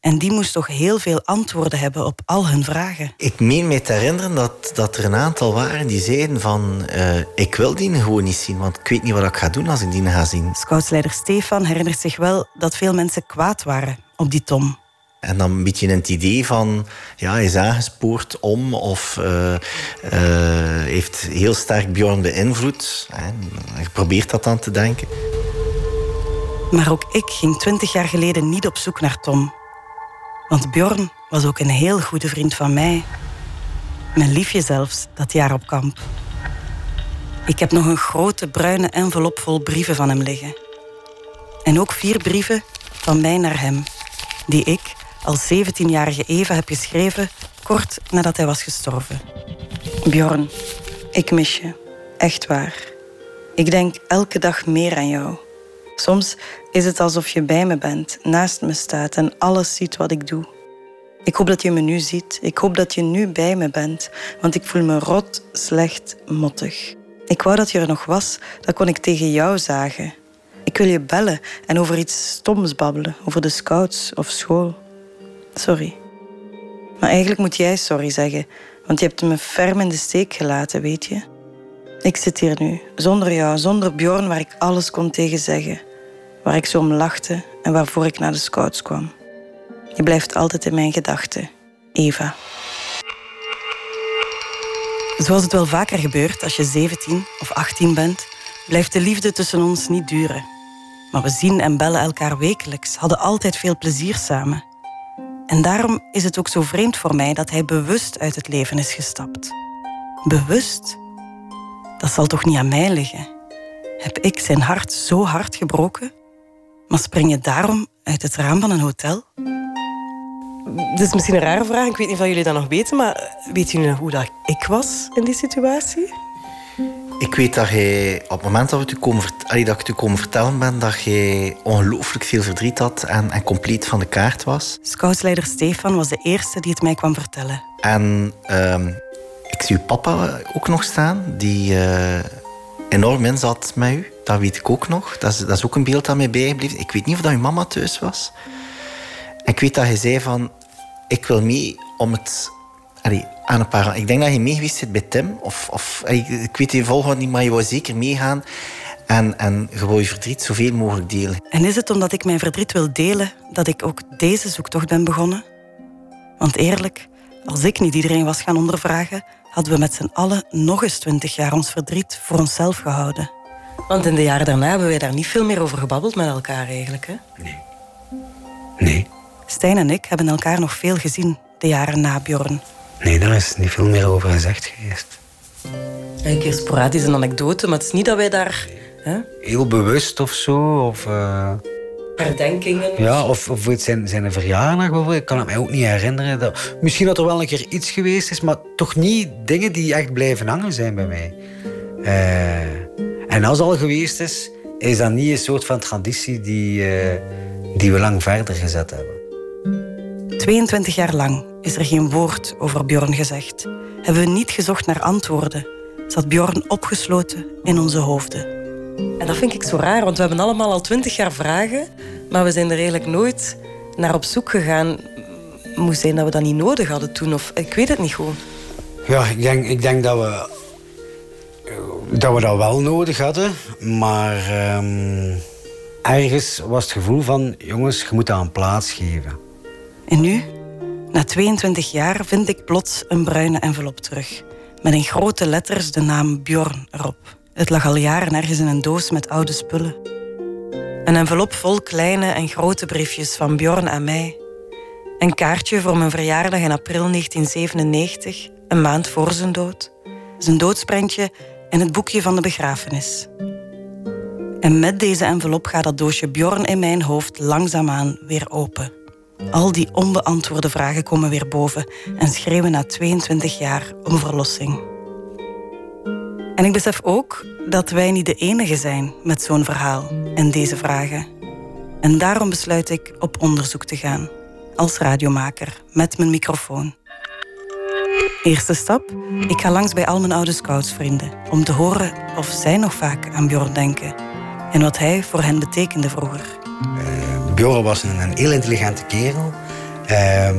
En die moest toch heel veel antwoorden hebben op al hun vragen. Ik meen mij te herinneren dat, dat er een aantal waren die zeiden van... Uh, ik wil die gewoon niet zien, want ik weet niet wat ik ga doen als ik die ga zien. Scoutsleider Stefan herinnert zich wel dat veel mensen kwaad waren op die Tom. En dan een beetje het idee van, ja, hij is aangespoord om of uh, uh, heeft heel sterk Bjorn beïnvloed. Je probeert dat dan te denken. Maar ook ik ging twintig jaar geleden niet op zoek naar Tom. Want Bjorn was ook een heel goede vriend van mij. Mijn liefje zelfs, dat jaar op kamp. Ik heb nog een grote bruine envelop vol brieven van hem liggen. En ook vier brieven van mij naar hem, die ik als 17-jarige Eva heb geschreven kort nadat hij was gestorven. Bjorn, ik mis je. Echt waar. Ik denk elke dag meer aan jou. Soms is het alsof je bij me bent, naast me staat en alles ziet wat ik doe. Ik hoop dat je me nu ziet. Ik hoop dat je nu bij me bent, want ik voel me rot, slecht, mottig. Ik wou dat je er nog was, dan kon ik tegen jou zagen. Ik wil je bellen en over iets stoms babbelen, over de scouts of school. Sorry. Maar eigenlijk moet jij sorry zeggen, want je hebt me ferm in de steek gelaten, weet je? Ik zit hier nu, zonder jou, zonder Bjorn, waar ik alles kon tegen zeggen. Waar ik zo om lachte en waarvoor ik naar de scouts kwam. Je blijft altijd in mijn gedachten, Eva. Zoals het wel vaker gebeurt als je 17 of 18 bent, blijft de liefde tussen ons niet duren. Maar we zien en bellen elkaar wekelijks, hadden altijd veel plezier samen. En daarom is het ook zo vreemd voor mij dat hij bewust uit het leven is gestapt. Bewust? Dat zal toch niet aan mij liggen? Heb ik zijn hart zo hard gebroken? Maar spring je daarom uit het raam van een hotel? Dit is misschien een rare vraag, ik weet niet of jullie dat nog weten, maar weten jullie hoe dat ik was in die situatie? Ik weet dat jij, op het moment dat, we het komen, dat ik het u komen vertellen ben, dat jij ongelooflijk veel verdriet had en, en compleet van de kaart was. Scoutsleider Stefan was de eerste die het mij kwam vertellen. En ehm, ik zie uw papa ook nog staan, die uh, enorm inzat met u. Dat weet ik ook nog. Dat is, dat is ook een beeld dat mij bijgebleven. Ik weet niet of dat uw mama thuis was. Ik weet dat hij zei van... Ik wil mee om het... aan een paar... Ik denk dat je mee geweest zit bij Tim. Of, of, ik weet je volgende niet, maar je wou zeker meegaan. En, en gewoon je verdriet zoveel mogelijk delen. En is het omdat ik mijn verdriet wil delen... dat ik ook deze zoektocht ben begonnen? Want eerlijk, als ik niet iedereen was gaan ondervragen... hadden we met z'n allen nog eens twintig jaar ons verdriet voor onszelf gehouden. Want in de jaren daarna hebben wij daar niet veel meer over gebabbeld met elkaar eigenlijk, hè? Nee. Nee. Stijn en ik hebben elkaar nog veel gezien de jaren na Bjorn. Nee, daar is niet veel meer over gezegd geweest. Een keer sporadisch een anekdote, maar het is niet dat wij daar... Hè? Heel bewust of zo, of... Uh... Herdenkingen. Ja, of, of zijn, zijn verjaardag bijvoorbeeld. Ik kan het mij ook niet herinneren. Dat... Misschien dat er wel een keer iets geweest is, maar toch niet dingen die echt blijven hangen zijn bij mij. Uh... En als het al geweest is, is dat niet een soort van traditie die, uh, die we lang verder gezet hebben. 22 jaar lang is er geen woord over Bjorn gezegd. Hebben we niet gezocht naar antwoorden. Zat Bjorn opgesloten in onze hoofden. En dat vind ik zo raar, want we hebben allemaal al 20 jaar vragen, maar we zijn er eigenlijk nooit naar op zoek gegaan. Moest zijn dat we dat niet nodig hadden toen, of ik weet het niet gewoon. Ja, ik denk, ik denk dat we dat we dat wel nodig hadden, maar um, ergens was het gevoel van: jongens, je moet dat een plaats geven. En nu, na 22 jaar, vind ik plots een bruine envelop terug. Met in grote letters de naam Bjorn erop. Het lag al jaren ergens in een doos met oude spullen. Een envelop vol kleine en grote briefjes van Bjorn aan mij. Een kaartje voor mijn verjaardag in april 1997, een maand voor zijn dood. Zijn doodsprentje en het boekje van de begrafenis. En met deze envelop gaat dat doosje Bjorn in mijn hoofd langzaamaan weer open. Al die onbeantwoorde vragen komen weer boven en schreeuwen na 22 jaar om verlossing. En ik besef ook dat wij niet de enige zijn met zo'n verhaal en deze vragen. En daarom besluit ik op onderzoek te gaan, als radiomaker met mijn microfoon. Eerste stap, ik ga langs bij al mijn oude scoutsvrienden om te horen of zij nog vaak aan Bjorn denken en wat hij voor hen betekende vroeger. Bjorn was een, een, heel intelligente kerel. Uh,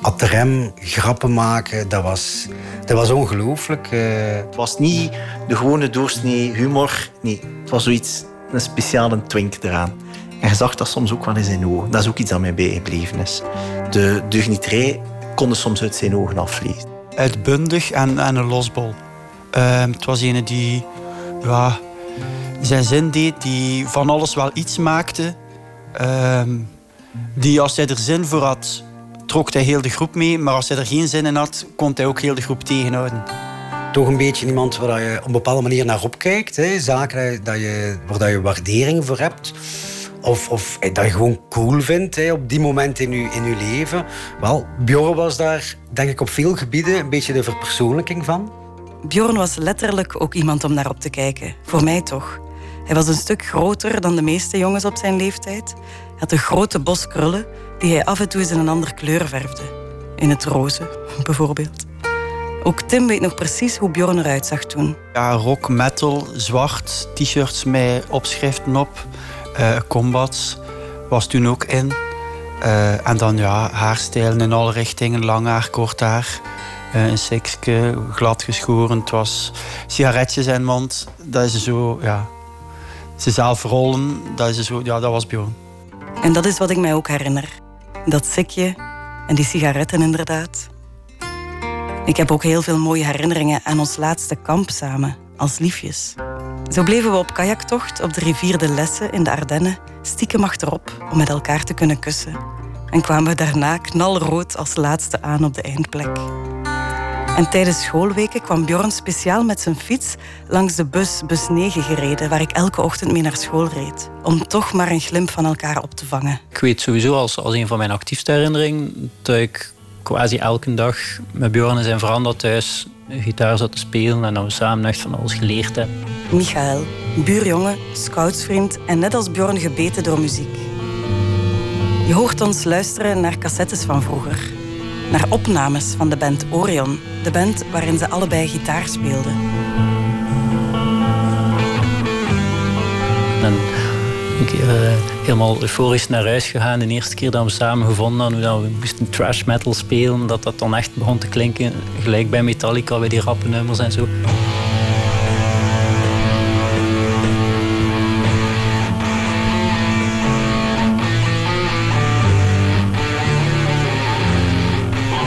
had de rem, grappen maken, dat was, dat was ongelooflijk. Uh... Het was niet de gewone doorsnee humor, nee. Het was zoiets, een speciale twink eraan. En je zag dat soms ook wel eens in ogen. Dat is ook iets dat mij bijgebleven is. De deugnieterij konden soms uit zijn ogen aflezen. Uitbundig en, en een losbol. Uh, het was een die ja, zijn zin deed, die van alles wel iets maakte. Uh, die als hij er zin voor had, trok hij heel de groep mee. Maar als hij er geen zin in had, kon hij ook heel de groep tegenhouden. Toch een beetje iemand waar je op een bepaalde manier naar opkijkt. Hè? Zaken dat je, waar je waardering voor hebt. Of, of dat je gewoon cool vindt hè, op die moment in je, in je leven. Wel, Bjorn was daar, denk ik, op veel gebieden een beetje de verpersoonlijking van. Bjorn was letterlijk ook iemand om naar op te kijken. Voor mij toch. Hij was een stuk groter dan de meeste jongens op zijn leeftijd. Hij had een grote bos krullen die hij af en toe eens in een andere kleur verfde. In het roze, bijvoorbeeld. Ook Tim weet nog precies hoe Bjorn eruit zag toen. Ja, rock, metal, zwart, t-shirts met opschriften op, uh, combats was toen ook in. Uh, en dan ja, haarstijlen in alle richtingen, lang haar, kort haar. Uh, een sikske, glad geschoren. Het was sigaretjes in mond. Dat is zo, ja. Ze zelf rollen, dat, is zo, ja, dat was. En dat is wat ik mij ook herinner. Dat sikje en die sigaretten inderdaad. Ik heb ook heel veel mooie herinneringen aan ons laatste kamp samen, als liefjes. Zo bleven we op kajaktocht op de rivier de Lesse in de Ardennen stiekem achterop om met elkaar te kunnen kussen. En kwamen we daarna knalrood als laatste aan op de eindplek. En tijdens schoolweken kwam Bjorn speciaal met zijn fiets langs de bus, bus 9 gereden, waar ik elke ochtend mee naar school reed. Om toch maar een glimp van elkaar op te vangen. Ik weet sowieso als, als een van mijn actiefste herinneringen dat ik quasi elke dag met Bjorn en zijn veranda thuis gitaar zat te spelen en dat we samen echt van alles geleerd hebben. Michael, buurjongen, scoutsvriend en net als Bjorn gebeten door muziek. Je hoort ons luisteren naar cassettes van vroeger. Naar opnames van de band Orion, de band waarin ze allebei gitaar speelden. En een uh, helemaal euforisch naar huis gegaan. De eerste keer dat we samen gevonden hadden hoe we moesten trash metal spelen. Dat dat dan echt begon te klinken. Gelijk bij Metallica, bij die rappe nummers en zo.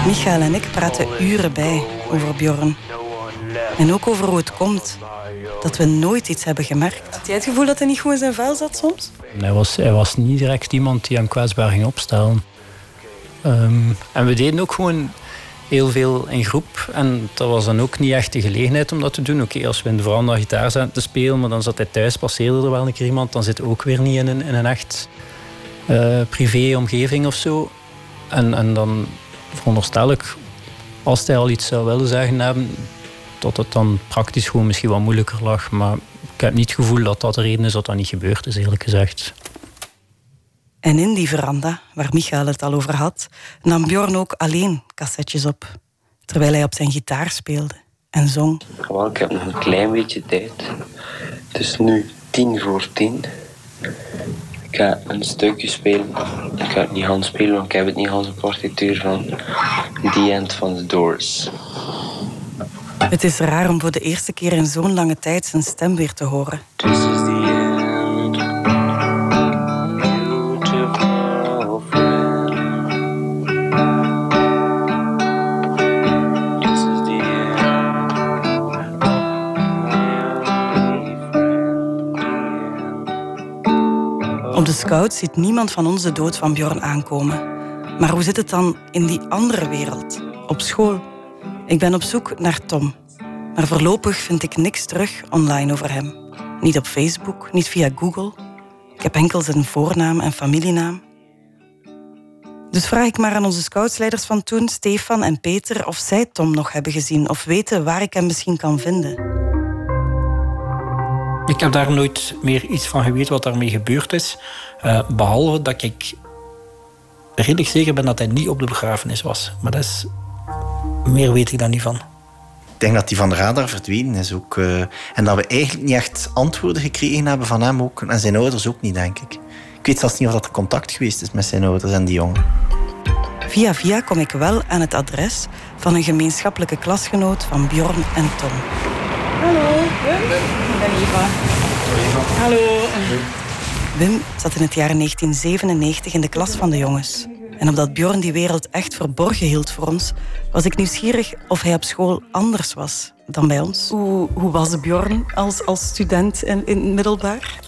Michael en ik praten uren bij over Bjorn. En ook over hoe het komt dat we nooit iets hebben gemerkt. Had jij het gevoel dat hij niet goed in zijn vuil zat soms? Hij was, hij was niet direct iemand die hem kwetsbaar ging opstellen. Ehm, en we deden ook gewoon heel veel in groep. En dat was dan ook niet echt de gelegenheid om dat te doen. Oké, als we in de veranda gitaar zaten te spelen, maar dan zat hij thuis, passeerde er wel een keer iemand. Dan zit ook weer niet in een, in een echt uh, privé-omgeving of zo. En, en dan veronderstel ik, als hij al iets zou willen zeggen hebben, dat het dan praktisch gewoon misschien wat moeilijker lag. Maar ik heb niet het gevoel dat dat de reden is dat dat niet gebeurd is, eerlijk gezegd. En in die veranda, waar Michael het al over had, nam Bjorn ook alleen cassettes op. Terwijl hij op zijn gitaar speelde en zong. Ik heb nog een klein beetje tijd. Het is nu tien voor tien. Ik ga een stukje spelen. Ik ga het niet gaan spelen, want ik heb het niet gaan de partituur van The End van The Doors. Het is raar om voor de eerste keer in zo'n lange tijd zijn stem weer te horen. Scout ziet niemand van ons de dood van Bjorn aankomen. Maar hoe zit het dan in die andere wereld? Op school? Ik ben op zoek naar Tom. Maar voorlopig vind ik niks terug online over hem. Niet op Facebook, niet via Google. Ik heb enkel zijn voornaam en familienaam. Dus vraag ik maar aan onze scoutsleiders van toen, Stefan en Peter, of zij Tom nog hebben gezien of weten waar ik hem misschien kan vinden. Ik heb daar nooit meer iets van geweten wat daarmee gebeurd is. Uh, behalve dat ik redelijk zeker ben dat hij niet op de begrafenis was. Maar dat is meer weet ik daar niet van. Ik denk dat hij van de radar verdwenen is ook. Uh, en dat we eigenlijk niet echt antwoorden gekregen hebben van hem ook. En zijn ouders ook niet, denk ik. Ik weet zelfs niet of dat er contact geweest is met zijn ouders en die jongen. Via via kom ik wel aan het adres van een gemeenschappelijke klasgenoot van Bjorn en Tom. Hallo, Hallo. Wim zat in het jaar 1997 in de klas van de jongens. En omdat Bjorn die wereld echt verborgen hield voor ons, was ik nieuwsgierig of hij op school anders was dan bij ons. Hoe, hoe was Bjorn als, als student in, in het middelbaar?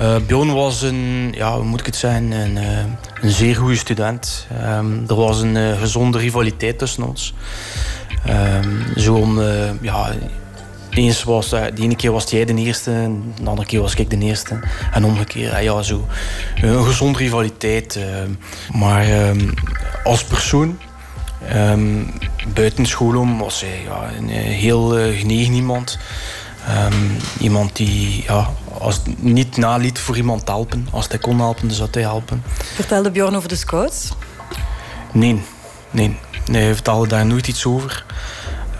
Uh, Bjorn was een, ja, hoe moet ik het zeggen, een, uh, een zeer goede student. Um, er was een uh, gezonde rivaliteit tussen ons. Um, Zo'n, ja, eens was, de ene keer was jij de eerste, de andere keer was ik de eerste. En omgekeerd, ja, zo. Een gezonde rivaliteit. Maar als persoon, um, buiten school om, was hij ja, een heel genegen iemand. Um, iemand die ja, als niet naliet voor iemand te helpen. Als hij kon helpen, dus dat hij helpen. Vertelde Bjorn over de scouts? Nee, nee. Nee, hij vertelde daar nooit iets over.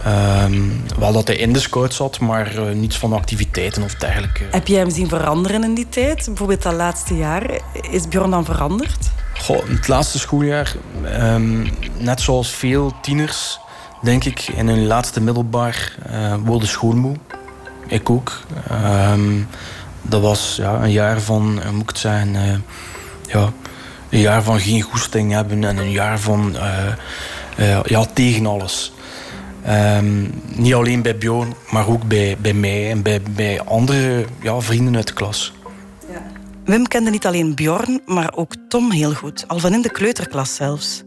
Ehm, wel dat hij in de scout zat, maar uh, niets van activiteiten of dergelijke. Heb jij hem zien veranderen in die tijd? Bijvoorbeeld dat laatste jaar. Is Bjorn dan veranderd? Goh, het laatste schooljaar, um, net zoals veel tieners, denk ik, in hun laatste middelbaar uh, worden schoolmoe. Ik ook. Um, dat was ja, een jaar van, uh, moet ik het zeggen, uh, ja, een jaar van geen goesting hebben en een jaar van ja, tegen alles. Um, niet alleen bij Bjorn, maar ook bij, bij mij en bij, bij andere ja, vrienden uit de klas. Ja. Wim kende niet alleen Bjorn, maar ook Tom heel goed, al van in de kleuterklas zelfs.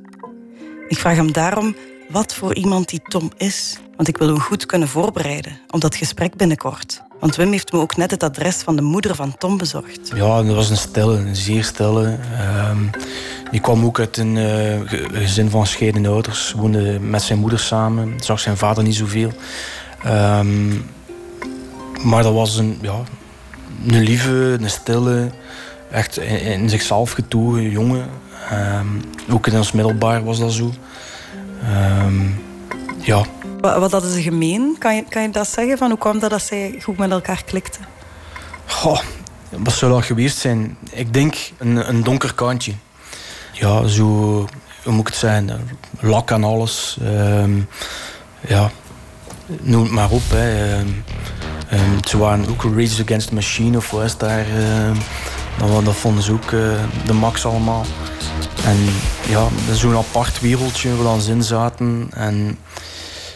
Ik vraag hem daarom wat voor iemand die Tom is, want ik wil hem goed kunnen voorbereiden op dat gesprek binnenkort. Want Wim heeft me ook net het adres van de moeder van Tom bezorgd. Ja, dat was een stille, een zeer stille. Um, die kwam ook uit een uh, gezin van gescheiden ouders. Woonde met zijn moeder samen. Zag zijn vader niet zoveel. Um, maar dat was een, ja, een lieve, een stille, echt in, in zichzelf getogen jongen. Um, ook in ons middelbaar was dat zo. ja. Wat, wat hadden ze gemeen? Kan je, kan je dat zeggen? Van hoe kwam dat dat zij goed met elkaar klikten? Goh, wat zou dat geweest zijn? Ik denk een, een donker kantje. Ja, zo, hoe moet het zijn? Lak en alles. Um, ja, noem het maar op. Hè. Um, ze waren ook Race Against the Machine of was daar. dat, dat vonden ze ook uh, de max allemaal. En ja, zo'n apart wereldje waar we dan in zaten. En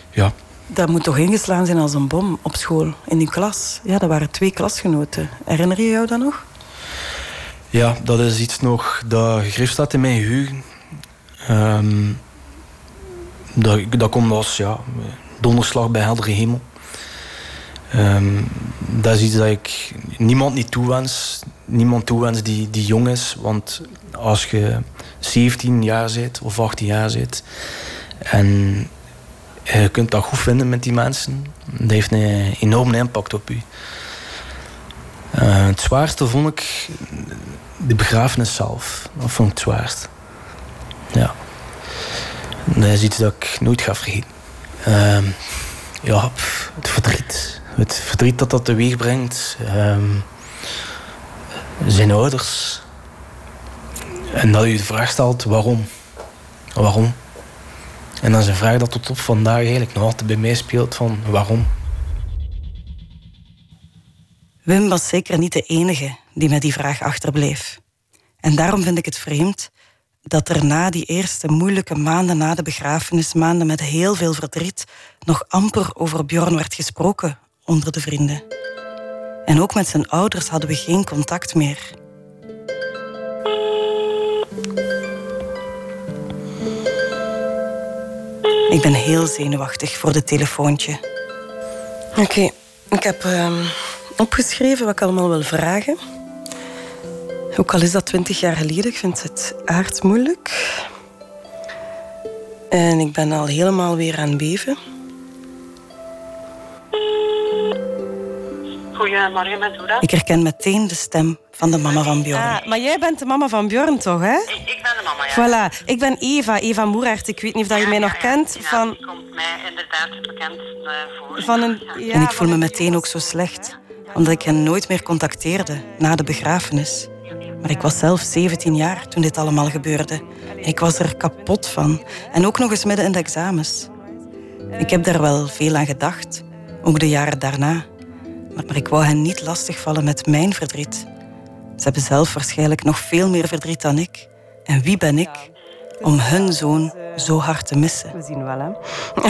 ja. Dat moet toch ingeslaan zijn als een bom op school, in die klas. Ja, dat waren twee klasgenoten. Herinner je jou dat nog? Ja, dat is iets nog dat gegrift staat in mijn geheugen. Um, dat, dat komt als ja, donderslag bij heldere hemel. Um, dat is iets dat ik niemand niet toewens. Niemand toewens die, die jong is. Want als je 17 jaar bent of 18 jaar bent... en je kunt dat goed vinden met die mensen... dat heeft een enorme impact op je. Uh, het zwaarste vond ik de begrafenis zelf. Dat vond ik het zwaarst. Ja. Dat is iets dat ik nooit ga vergeten. Uh, ja, het verdriet. Het verdriet dat dat teweeg brengt. Uh, zijn ouders. En dat u de vraag stelt waarom. Waarom? En dan is een vraag dat tot op vandaag eigenlijk nog altijd bij mij speelt van waarom. Wim was zeker niet de enige die met die vraag achterbleef. En daarom vind ik het vreemd dat er na die eerste moeilijke maanden na de begrafenis, maanden met heel veel verdriet, nog amper over Bjorn werd gesproken onder de vrienden. En ook met zijn ouders hadden we geen contact meer. Ik ben heel zenuwachtig voor het telefoontje. Oké, ik heb uh, opgeschreven wat ik allemaal wil vragen. Ook al is dat twintig jaar geleden, ik vind het aardmoeilijk. En ik ben al helemaal weer aan het beven. Goedemorgen, met Hoera. Ik herken meteen de stem van de mama van Bjorn. Ah, maar jij bent de mama van Bjorn toch, hè? Ik, ik ben de mama, ja. Voilà. Ik ben Eva, Eva Moeraert. Ik weet niet of dat je mij nog kent. Ja, van... komt mij inderdaad bekend uh, voor. Van een... ja, en ik voel me meteen ook zo slecht. Omdat ik hen nooit meer contacteerde na de begrafenis. Maar ik was zelf 17 jaar toen dit allemaal gebeurde. Ik was er kapot van. En ook nog eens midden in de examens. Ik heb daar wel veel aan gedacht. Ook de jaren daarna. Maar, ik wou hen niet lastigvallen met mijn verdriet. Ze hebben zelf waarschijnlijk nog veel meer verdriet dan ik. En wie ben ik om hun zoon zo hard te missen? We zien wel, hè.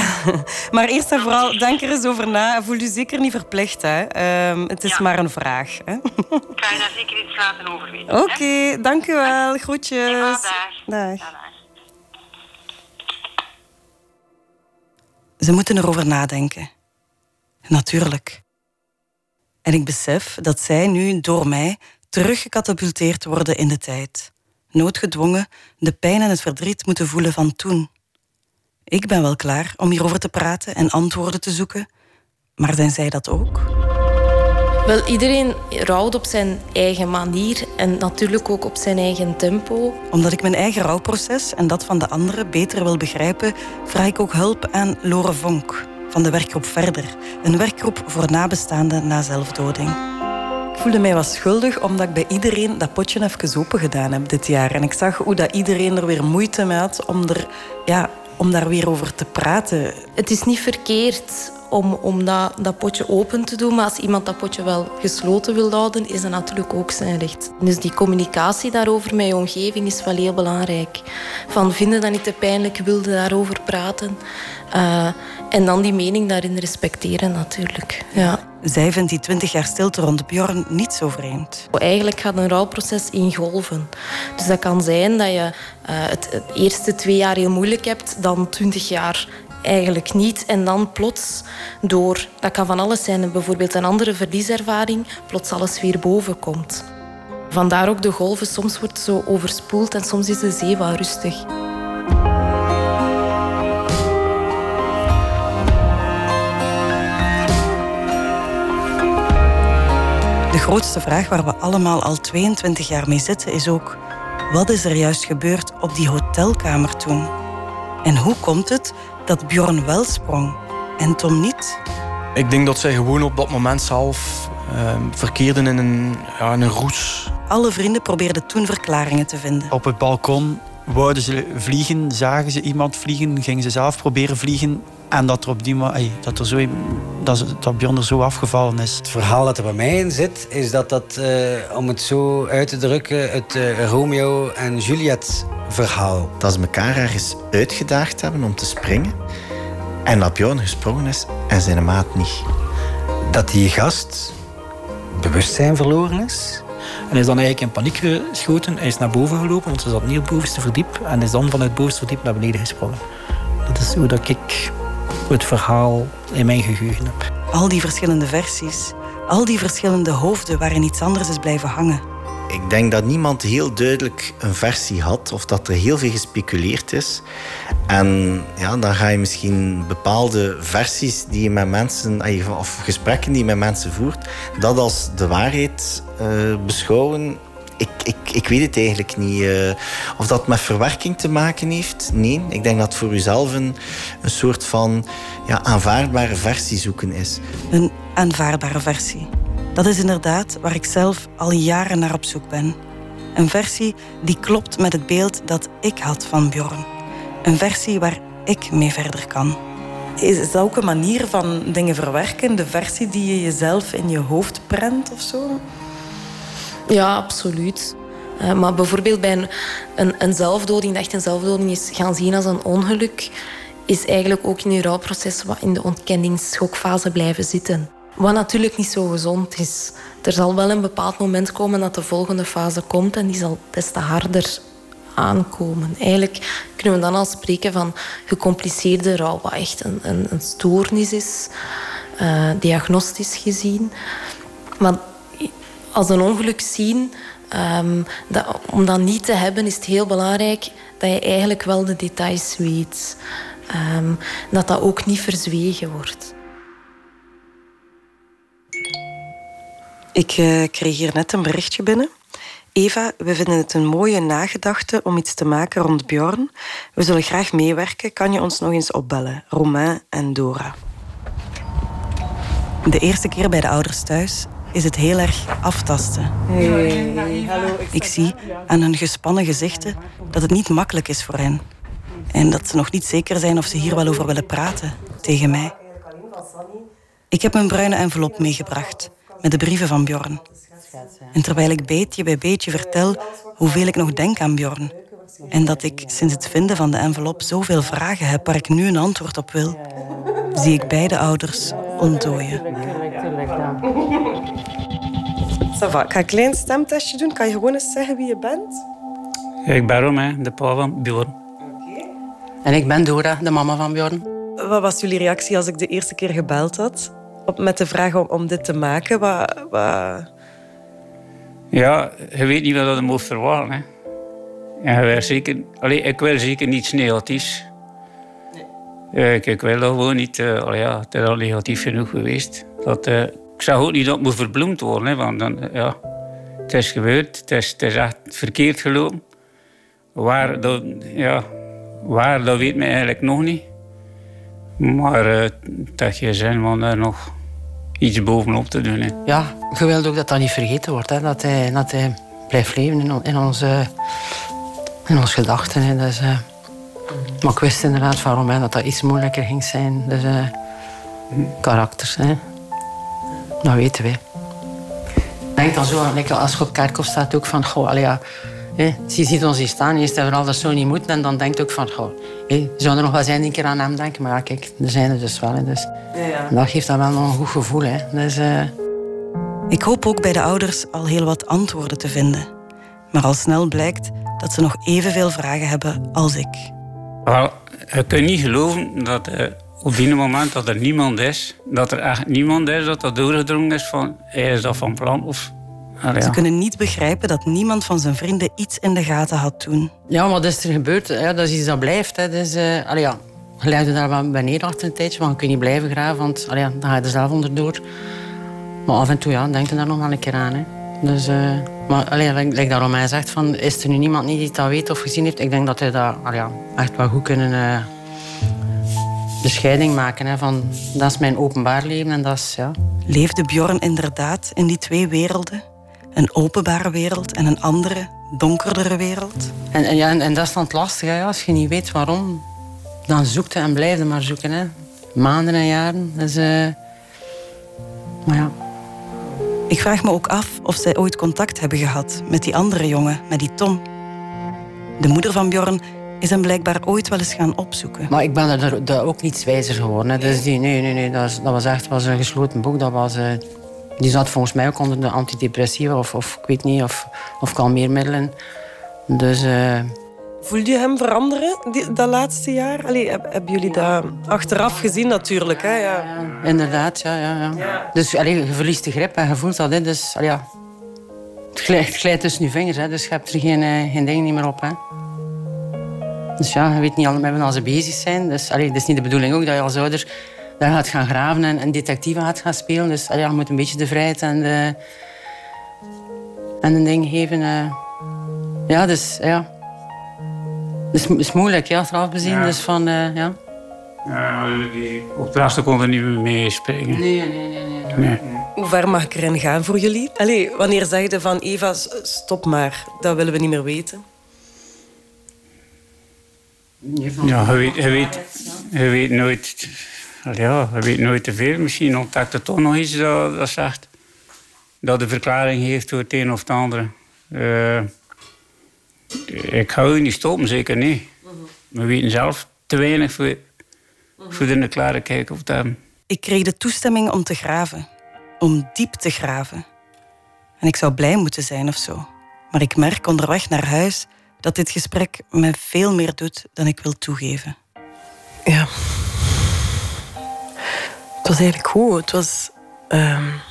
maar eerst en vooral, denk er eens over na. Voel je zeker niet verplicht, hè. Um, het is maar een vraag. Hè? Ik ga je daar zeker iets laten over weten. Oké, okay, dank u wel. Groetjes. Ja, dag. dag. Ze moeten erover nadenken. Natuurlijk. En ik besef dat zij nu door mij teruggecatapulteerd worden in de tijd. Noodgedwongen de pijn en het verdriet moeten voelen van toen. Ik ben wel klaar om hierover te praten en antwoorden te zoeken, maar zijn zij dat ook? Wel, iedereen rouwt op zijn eigen manier en natuurlijk ook op zijn eigen tempo. Omdat ik mijn eigen rouwproces en dat van de anderen beter wil begrijpen, vraag ik ook hulp aan Lore Vonk van de werkgroep Verder. Een werkgroep voor nabestaanden na zelfdoding. Ik voelde mij wat schuldig omdat ik bij iedereen dat potje even open gedaan heb dit jaar. En ik zag hoe dat iedereen er weer moeite mee had om, er, ja, om daar weer over te praten. Het is niet verkeerd om, om dat, dat potje open te doen. Maar als iemand dat potje wel gesloten wil houden, is dat natuurlijk ook zijn recht. Dus die communicatie daarover met je omgeving is wel heel belangrijk. Van vinden dat niet te pijnlijk, wilde daarover praten. Uh, en dan die mening daarin respecteren natuurlijk. Ja. Zij vindt die twintig jaar stilte rond Bjorn niet zo vreemd. Eigenlijk gaat een rouwproces in golven. Dus dat kan zijn dat je uh, het, het eerste twee jaar heel moeilijk hebt, dan twintig jaar eigenlijk niet. En dan plots door, dat kan van alles zijn, bijvoorbeeld een andere verlieservaring, plots alles weer boven komt. Vandaar ook de golven, soms wordt zo overspoeld en soms is de zee wel rustig. Grootste vraag waar we allemaal al 22 jaar mee zitten is ook: wat is er juist gebeurd op die hotelkamer toen? En hoe komt het dat Bjorn wel sprong en Tom niet? Ik denk dat zij gewoon op dat moment zelf uh, verkeerden in een, ja, in een roes. Alle vrienden probeerden toen verklaringen te vinden. Op het balkon wouden ze vliegen, zagen ze iemand vliegen, gingen ze zelf proberen vliegen. En dat er op die manier, dat, er zo, dat, dat Bjorn er zo afgevallen is. Het verhaal dat er bij mij in zit, is dat dat, uh, om het zo uit te drukken, het uh, Romeo en Juliet verhaal. Dat ze elkaar ergens uitgedaagd hebben om te springen. En dat Bjorn gesprongen is en zijn maat niet. Dat die gast bewustzijn verloren is. En is dan eigenlijk in paniek geschoten. Hij is naar boven gelopen, want ze zat niet op het bovenste verdiep. En is dan vanuit het bovenste verdiep naar beneden gesprongen. Dat is hoe dat ik het verhaal in mijn geheugen heb. Al die verschillende versies, al die verschillende hoofden waarin iets anders is blijven hangen. Ik denk dat niemand heel duidelijk een versie had of dat er heel veel gespeculeerd is. En ja, dan ga je misschien bepaalde versies die je met mensen, of gesprekken die je met mensen voert, dat als de waarheid uh, beschouwen ik, ik, ik weet het eigenlijk niet. Uh, of dat met verwerking te maken heeft? Nee. Ik denk dat voor uzelf een, een soort van ja, aanvaardbare versie zoeken is. Een aanvaardbare versie. Dat is inderdaad waar ik zelf al jaren naar op zoek ben. Een versie die klopt met het beeld dat ik had van Bjorn. Een versie waar ik mee verder kan. Is dat ook een manier van dingen verwerken? De versie die je jezelf in je hoofd prent of zo? Ja, absoluut. Uh, maar bijvoorbeeld bij een, een, een, zelfdoding, dat echt een zelfdoding is gaan zien als een ongeluk, is eigenlijk ook in je rouwproces wat in de ontkenningsschokfase blijven zitten. Wat natuurlijk niet zo gezond is. Er zal wel een bepaald moment komen dat de volgende fase komt en die zal des te harder aankomen. Eigenlijk kunnen we dan al spreken van gecompliceerde rouw, wat echt een, een, stoornis is, uh, diagnostisch gezien. Maar als een ongeluk zien, um, dat, om dat niet te hebben, is het heel belangrijk dat je eigenlijk wel de details weet. Um, dat dat ook niet verzwegen wordt. Ik uh, kreeg hier net een berichtje binnen. Eva, we vinden het een mooie nagedachte om iets te maken rond Bjorn. We zullen graag meewerken. Kan je ons nog eens opbellen? Romain en Dora. De eerste keer bij de ouders thuis is het heel erg aftasten. Hey. Hallo, ik zie aan hun gespannen gezichten dat het niet makkelijk is voor hen. En dat ze nog niet zeker zijn of ze hier wel over willen praten tegen mij. Ik heb een bruine envelop meegebracht met de brieven van Bjorn. En terwijl ik beetje bij beetje vertel hoeveel ik nog denk aan Bjorn. En dat ik sinds het vinden van de envelop zoveel vragen heb waar ik nu een antwoord op wil, zie ik beide ouders ontdooien. Sava, ik ga een klein stemtestje doen. Kan je gewoon eens zeggen wie je bent? ik ben Romain, de pa van Bjorn. En ik ben Dora, de mama van Bjorn. Wat was jullie reactie als ik de eerste keer gebeld had? Op, met de vraag om, om dit te maken? Wat, wat... Ja, je weet niet wat je moet verwachten. Hè. En je zeker, allee, ik wil zeker niets negatiefs. Ik, ik wil dat gewoon niet. Uh, ja, het is al negatief genoeg geweest. Dat, uh, ik zag ook niet dat het moet verbloemd worden. Hè, want dan, ja, het is gebeurd. Het is, is echt verkeerd gelopen. Waar, dat, ja, waar, dat weet men eigenlijk nog niet. Maar dat je zin om daar nog iets bovenop te doen. Hè. Ja, je wilt ook dat dat niet vergeten wordt. Hè. Dat, hij, dat hij blijft leven in, in onze, in onze gedachten. Hè. Dus, uh, maar ik wist inderdaad van Romein dat dat iets moeilijker ging zijn. Dus uh, karakters, hè. dat weten wij. Ik denk dan zo, als je op Kerkhof staat, ook van... Goh, allee, ja, hè, je ziet ons hier staan, je dat vooral dat zo niet moet. En dan denkt ook van... Goh, hè, zou er nog wel zijn die een keer aan hem denken? Maar ja, kijk, er zijn er dus wel. Hè, dus, ja, ja. Dat geeft dan wel nog een goed gevoel. Hè. Dus, uh... Ik hoop ook bij de ouders al heel wat antwoorden te vinden. Maar al snel blijkt dat ze nog evenveel vragen hebben als ik. Wel, je kunt niet geloven dat uh, op die moment dat er niemand is, dat er echt niemand is dat dat doorgedrongen is van hij is dat van plan of. Ze kunnen niet begrijpen dat niemand van zijn vrienden iets in de gaten had toen. Ja, maar dat is er gebeurd. Ja, dat is iets dat blijft. Hè. Dus, uh, allee, ja. Je legde daar wel bij neer achter een tijdje, want je kunt niet blijven graven, want allee, dan ga je er zelf onderdoor. Maar af en toe ja, denk je daar nog wel een keer aan. Hè. Dus, uh, maar allee, like daarom hij zegt, van, is er nu niemand die dat weet of gezien heeft? Ik denk dat hij dat allee, ja, echt wel goed kunnen uh, de scheiding maken. Hè, van, dat is mijn openbaar leven en dat is... Ja. Leefde Bjorn inderdaad in die twee werelden? Een openbare wereld en een andere, donkerdere wereld? En, en, ja, en, en dat is dan het lastige. Ja, als je niet weet waarom, dan zoekt en blijf maar zoeken. Hè. Maanden en jaren. Dus, uh, maar ja... Ik vraag me ook af of zij ooit contact hebben gehad met die andere jongen, met die Tom. De moeder van Bjorn is hem blijkbaar ooit wel eens gaan opzoeken. Maar ik ben er, ook niets wijzer geworden. Dus die, nee, nee, nee, dat, was echt was een gesloten boek. Dat was, uh, die zat volgens mij ook onder de antidepressiva of, of ik weet niet, of, of kalmeermiddelen. Dus... Uh, Voelde je hem veranderen die, dat laatste jaar? Allee, hebben jullie dat achteraf gezien natuurlijk? Hè? Ja. inderdaad, ja. ja, ja. Dus allee, je verliest de grip en je voelt dat. Hè. Dus, allee, ja. Het glijdt, glijdt tussen je vingers, hè. dus je hebt er geen, uh, geen ding meer op. Hè. Dus ja, je weet niet allemaal met ze bezig zijn. Dus allee, het is niet de bedoeling ook dat je als ouder daar gaat gaan graven en, en detectieve gaat gaan spelen. Dus allee, je moet een beetje de vrijheid en, de, en een ding geven. Uh. Ja, dus ja. Het is, is moeilijk, ja, achteraf bezien. Ja. Dus van, uh, ja. Ja, die opdrachten konden niet meer meespringen. Nee, nee, nee, nee, nee. Hoe ver mag ik erin gaan voor jullie? Allee, wanneer zeg je van Eva, stop maar, dat willen we niet meer weten? Ja, je weet, je weet, je weet nooit... Ja, je weet nooit te veel. Misschien ontdekt er toch nog iets dat, dat zegt... dat de verklaring heeft voor het een of het andere. Uh, ik ga u niet stoppen, zeker niet. We weten zelf te weinig voor, voor de klare kijken of dat. Ik kreeg de toestemming om te graven. Om diep te graven. En ik zou blij moeten zijn of zo. Maar ik merk onderweg naar huis dat dit gesprek me veel meer doet dan ik wil toegeven. Ja. Het was eigenlijk goed. Het was. Um...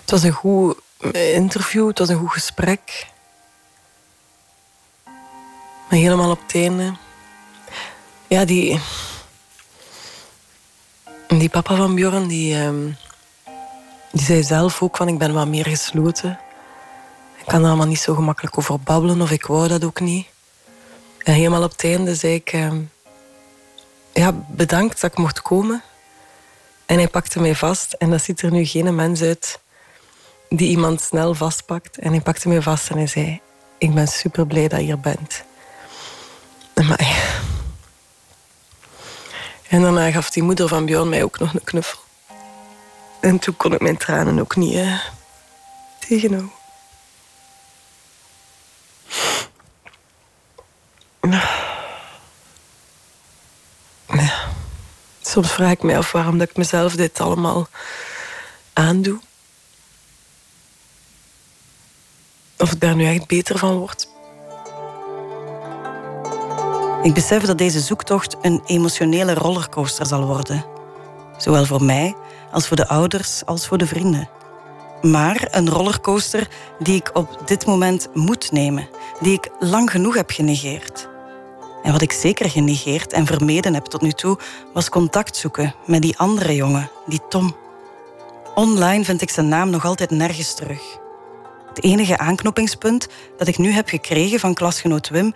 Het was een goed interview, het was een goed gesprek. Helemaal op het einde. Ja, die. Die papa van Bjorn, die, um, die zei zelf ook van ik ben wat meer gesloten. Ik kan er allemaal niet zo gemakkelijk over babbelen of ik wou dat ook niet. En helemaal op het einde zei ik um, ja, bedankt dat ik mocht komen. En hij pakte mij vast en dat ziet er nu geen mens uit die iemand snel vastpakt. En hij pakte mij vast en hij zei ik ben super blij dat je hier bent. Maar... En daarna gaf die moeder van Björn mij ook nog een knuffel. En toen kon ik mijn tranen ook niet uh, tegenhouden. Ja. Soms vraag ik me af waarom dat ik mezelf dit allemaal aandoe. Of ik daar nu echt beter van word. Ik besef dat deze zoektocht een emotionele rollercoaster zal worden. Zowel voor mij als voor de ouders als voor de vrienden. Maar een rollercoaster die ik op dit moment moet nemen, die ik lang genoeg heb genegeerd. En wat ik zeker genegeerd en vermeden heb tot nu toe, was contact zoeken met die andere jongen, die Tom. Online vind ik zijn naam nog altijd nergens terug. Het enige aanknopingspunt dat ik nu heb gekregen van klasgenoot Wim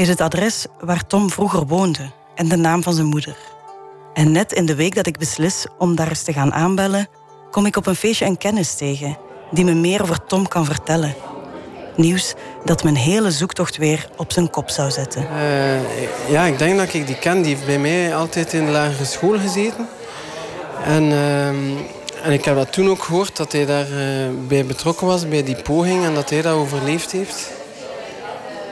is het adres waar Tom vroeger woonde en de naam van zijn moeder. En net in de week dat ik beslis om daar eens te gaan aanbellen, kom ik op een feestje een kennis tegen die me meer over Tom kan vertellen. Nieuws dat mijn hele zoektocht weer op zijn kop zou zetten. Uh, ja, ik denk dat ik die ken. Die heeft bij mij altijd in de lagere school gezeten. En, uh, en ik heb dat toen ook gehoord dat hij daarbij uh, bij betrokken was, bij die poging, en dat hij dat overleefd heeft.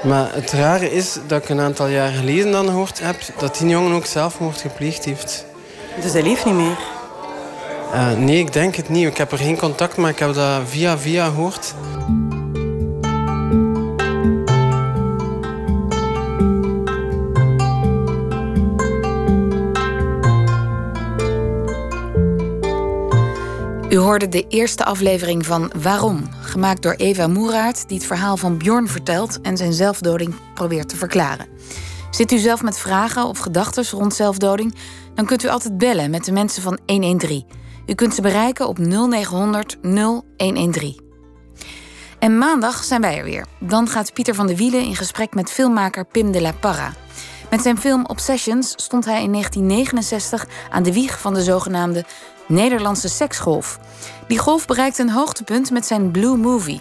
Maar het rare is dat ik een aantal jaar geleden dan gehoord heb dat die jongen ook zelfmoord gepleegd heeft. Dus hij leeft niet meer? Uh, nee, ik denk het niet. Ik heb er geen contact, maar ik heb dat via via gehoord. U hoorde de eerste aflevering van Waarom, gemaakt door Eva Moeraert, die het verhaal van Bjorn vertelt en zijn zelfdoding probeert te verklaren. Zit u zelf met vragen of gedachten rond zelfdoding? Dan kunt u altijd bellen met de mensen van 113. U kunt ze bereiken op 0900 0113. En maandag zijn wij er weer. Dan gaat Pieter van de Wielen in gesprek met filmmaker Pim de la Parra. Met zijn film Obsessions stond hij in 1969 aan de wieg van de zogenaamde Nederlandse seksgolf. Die golf bereikte een hoogtepunt met zijn Blue Movie.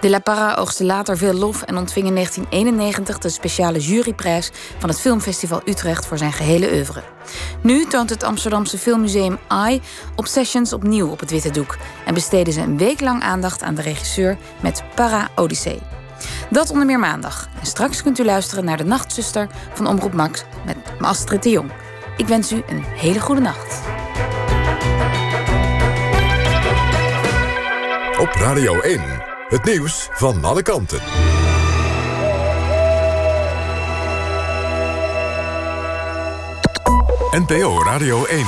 De La Parra oogste later veel lof en ontving in 1991 de speciale juryprijs van het Filmfestival Utrecht voor zijn gehele oeuvre. Nu toont het Amsterdamse Filmmuseum AI Obsessions opnieuw op het witte doek en besteden ze een week lang aandacht aan de regisseur met Para Odyssee. Dat onder meer maandag. En straks kunt u luisteren naar de Nachtzuster van Omroep Max met Astrid de Jong. Ik wens u een hele goede nacht. Op Radio 1, het nieuws van alle kanten. NPO Radio 1.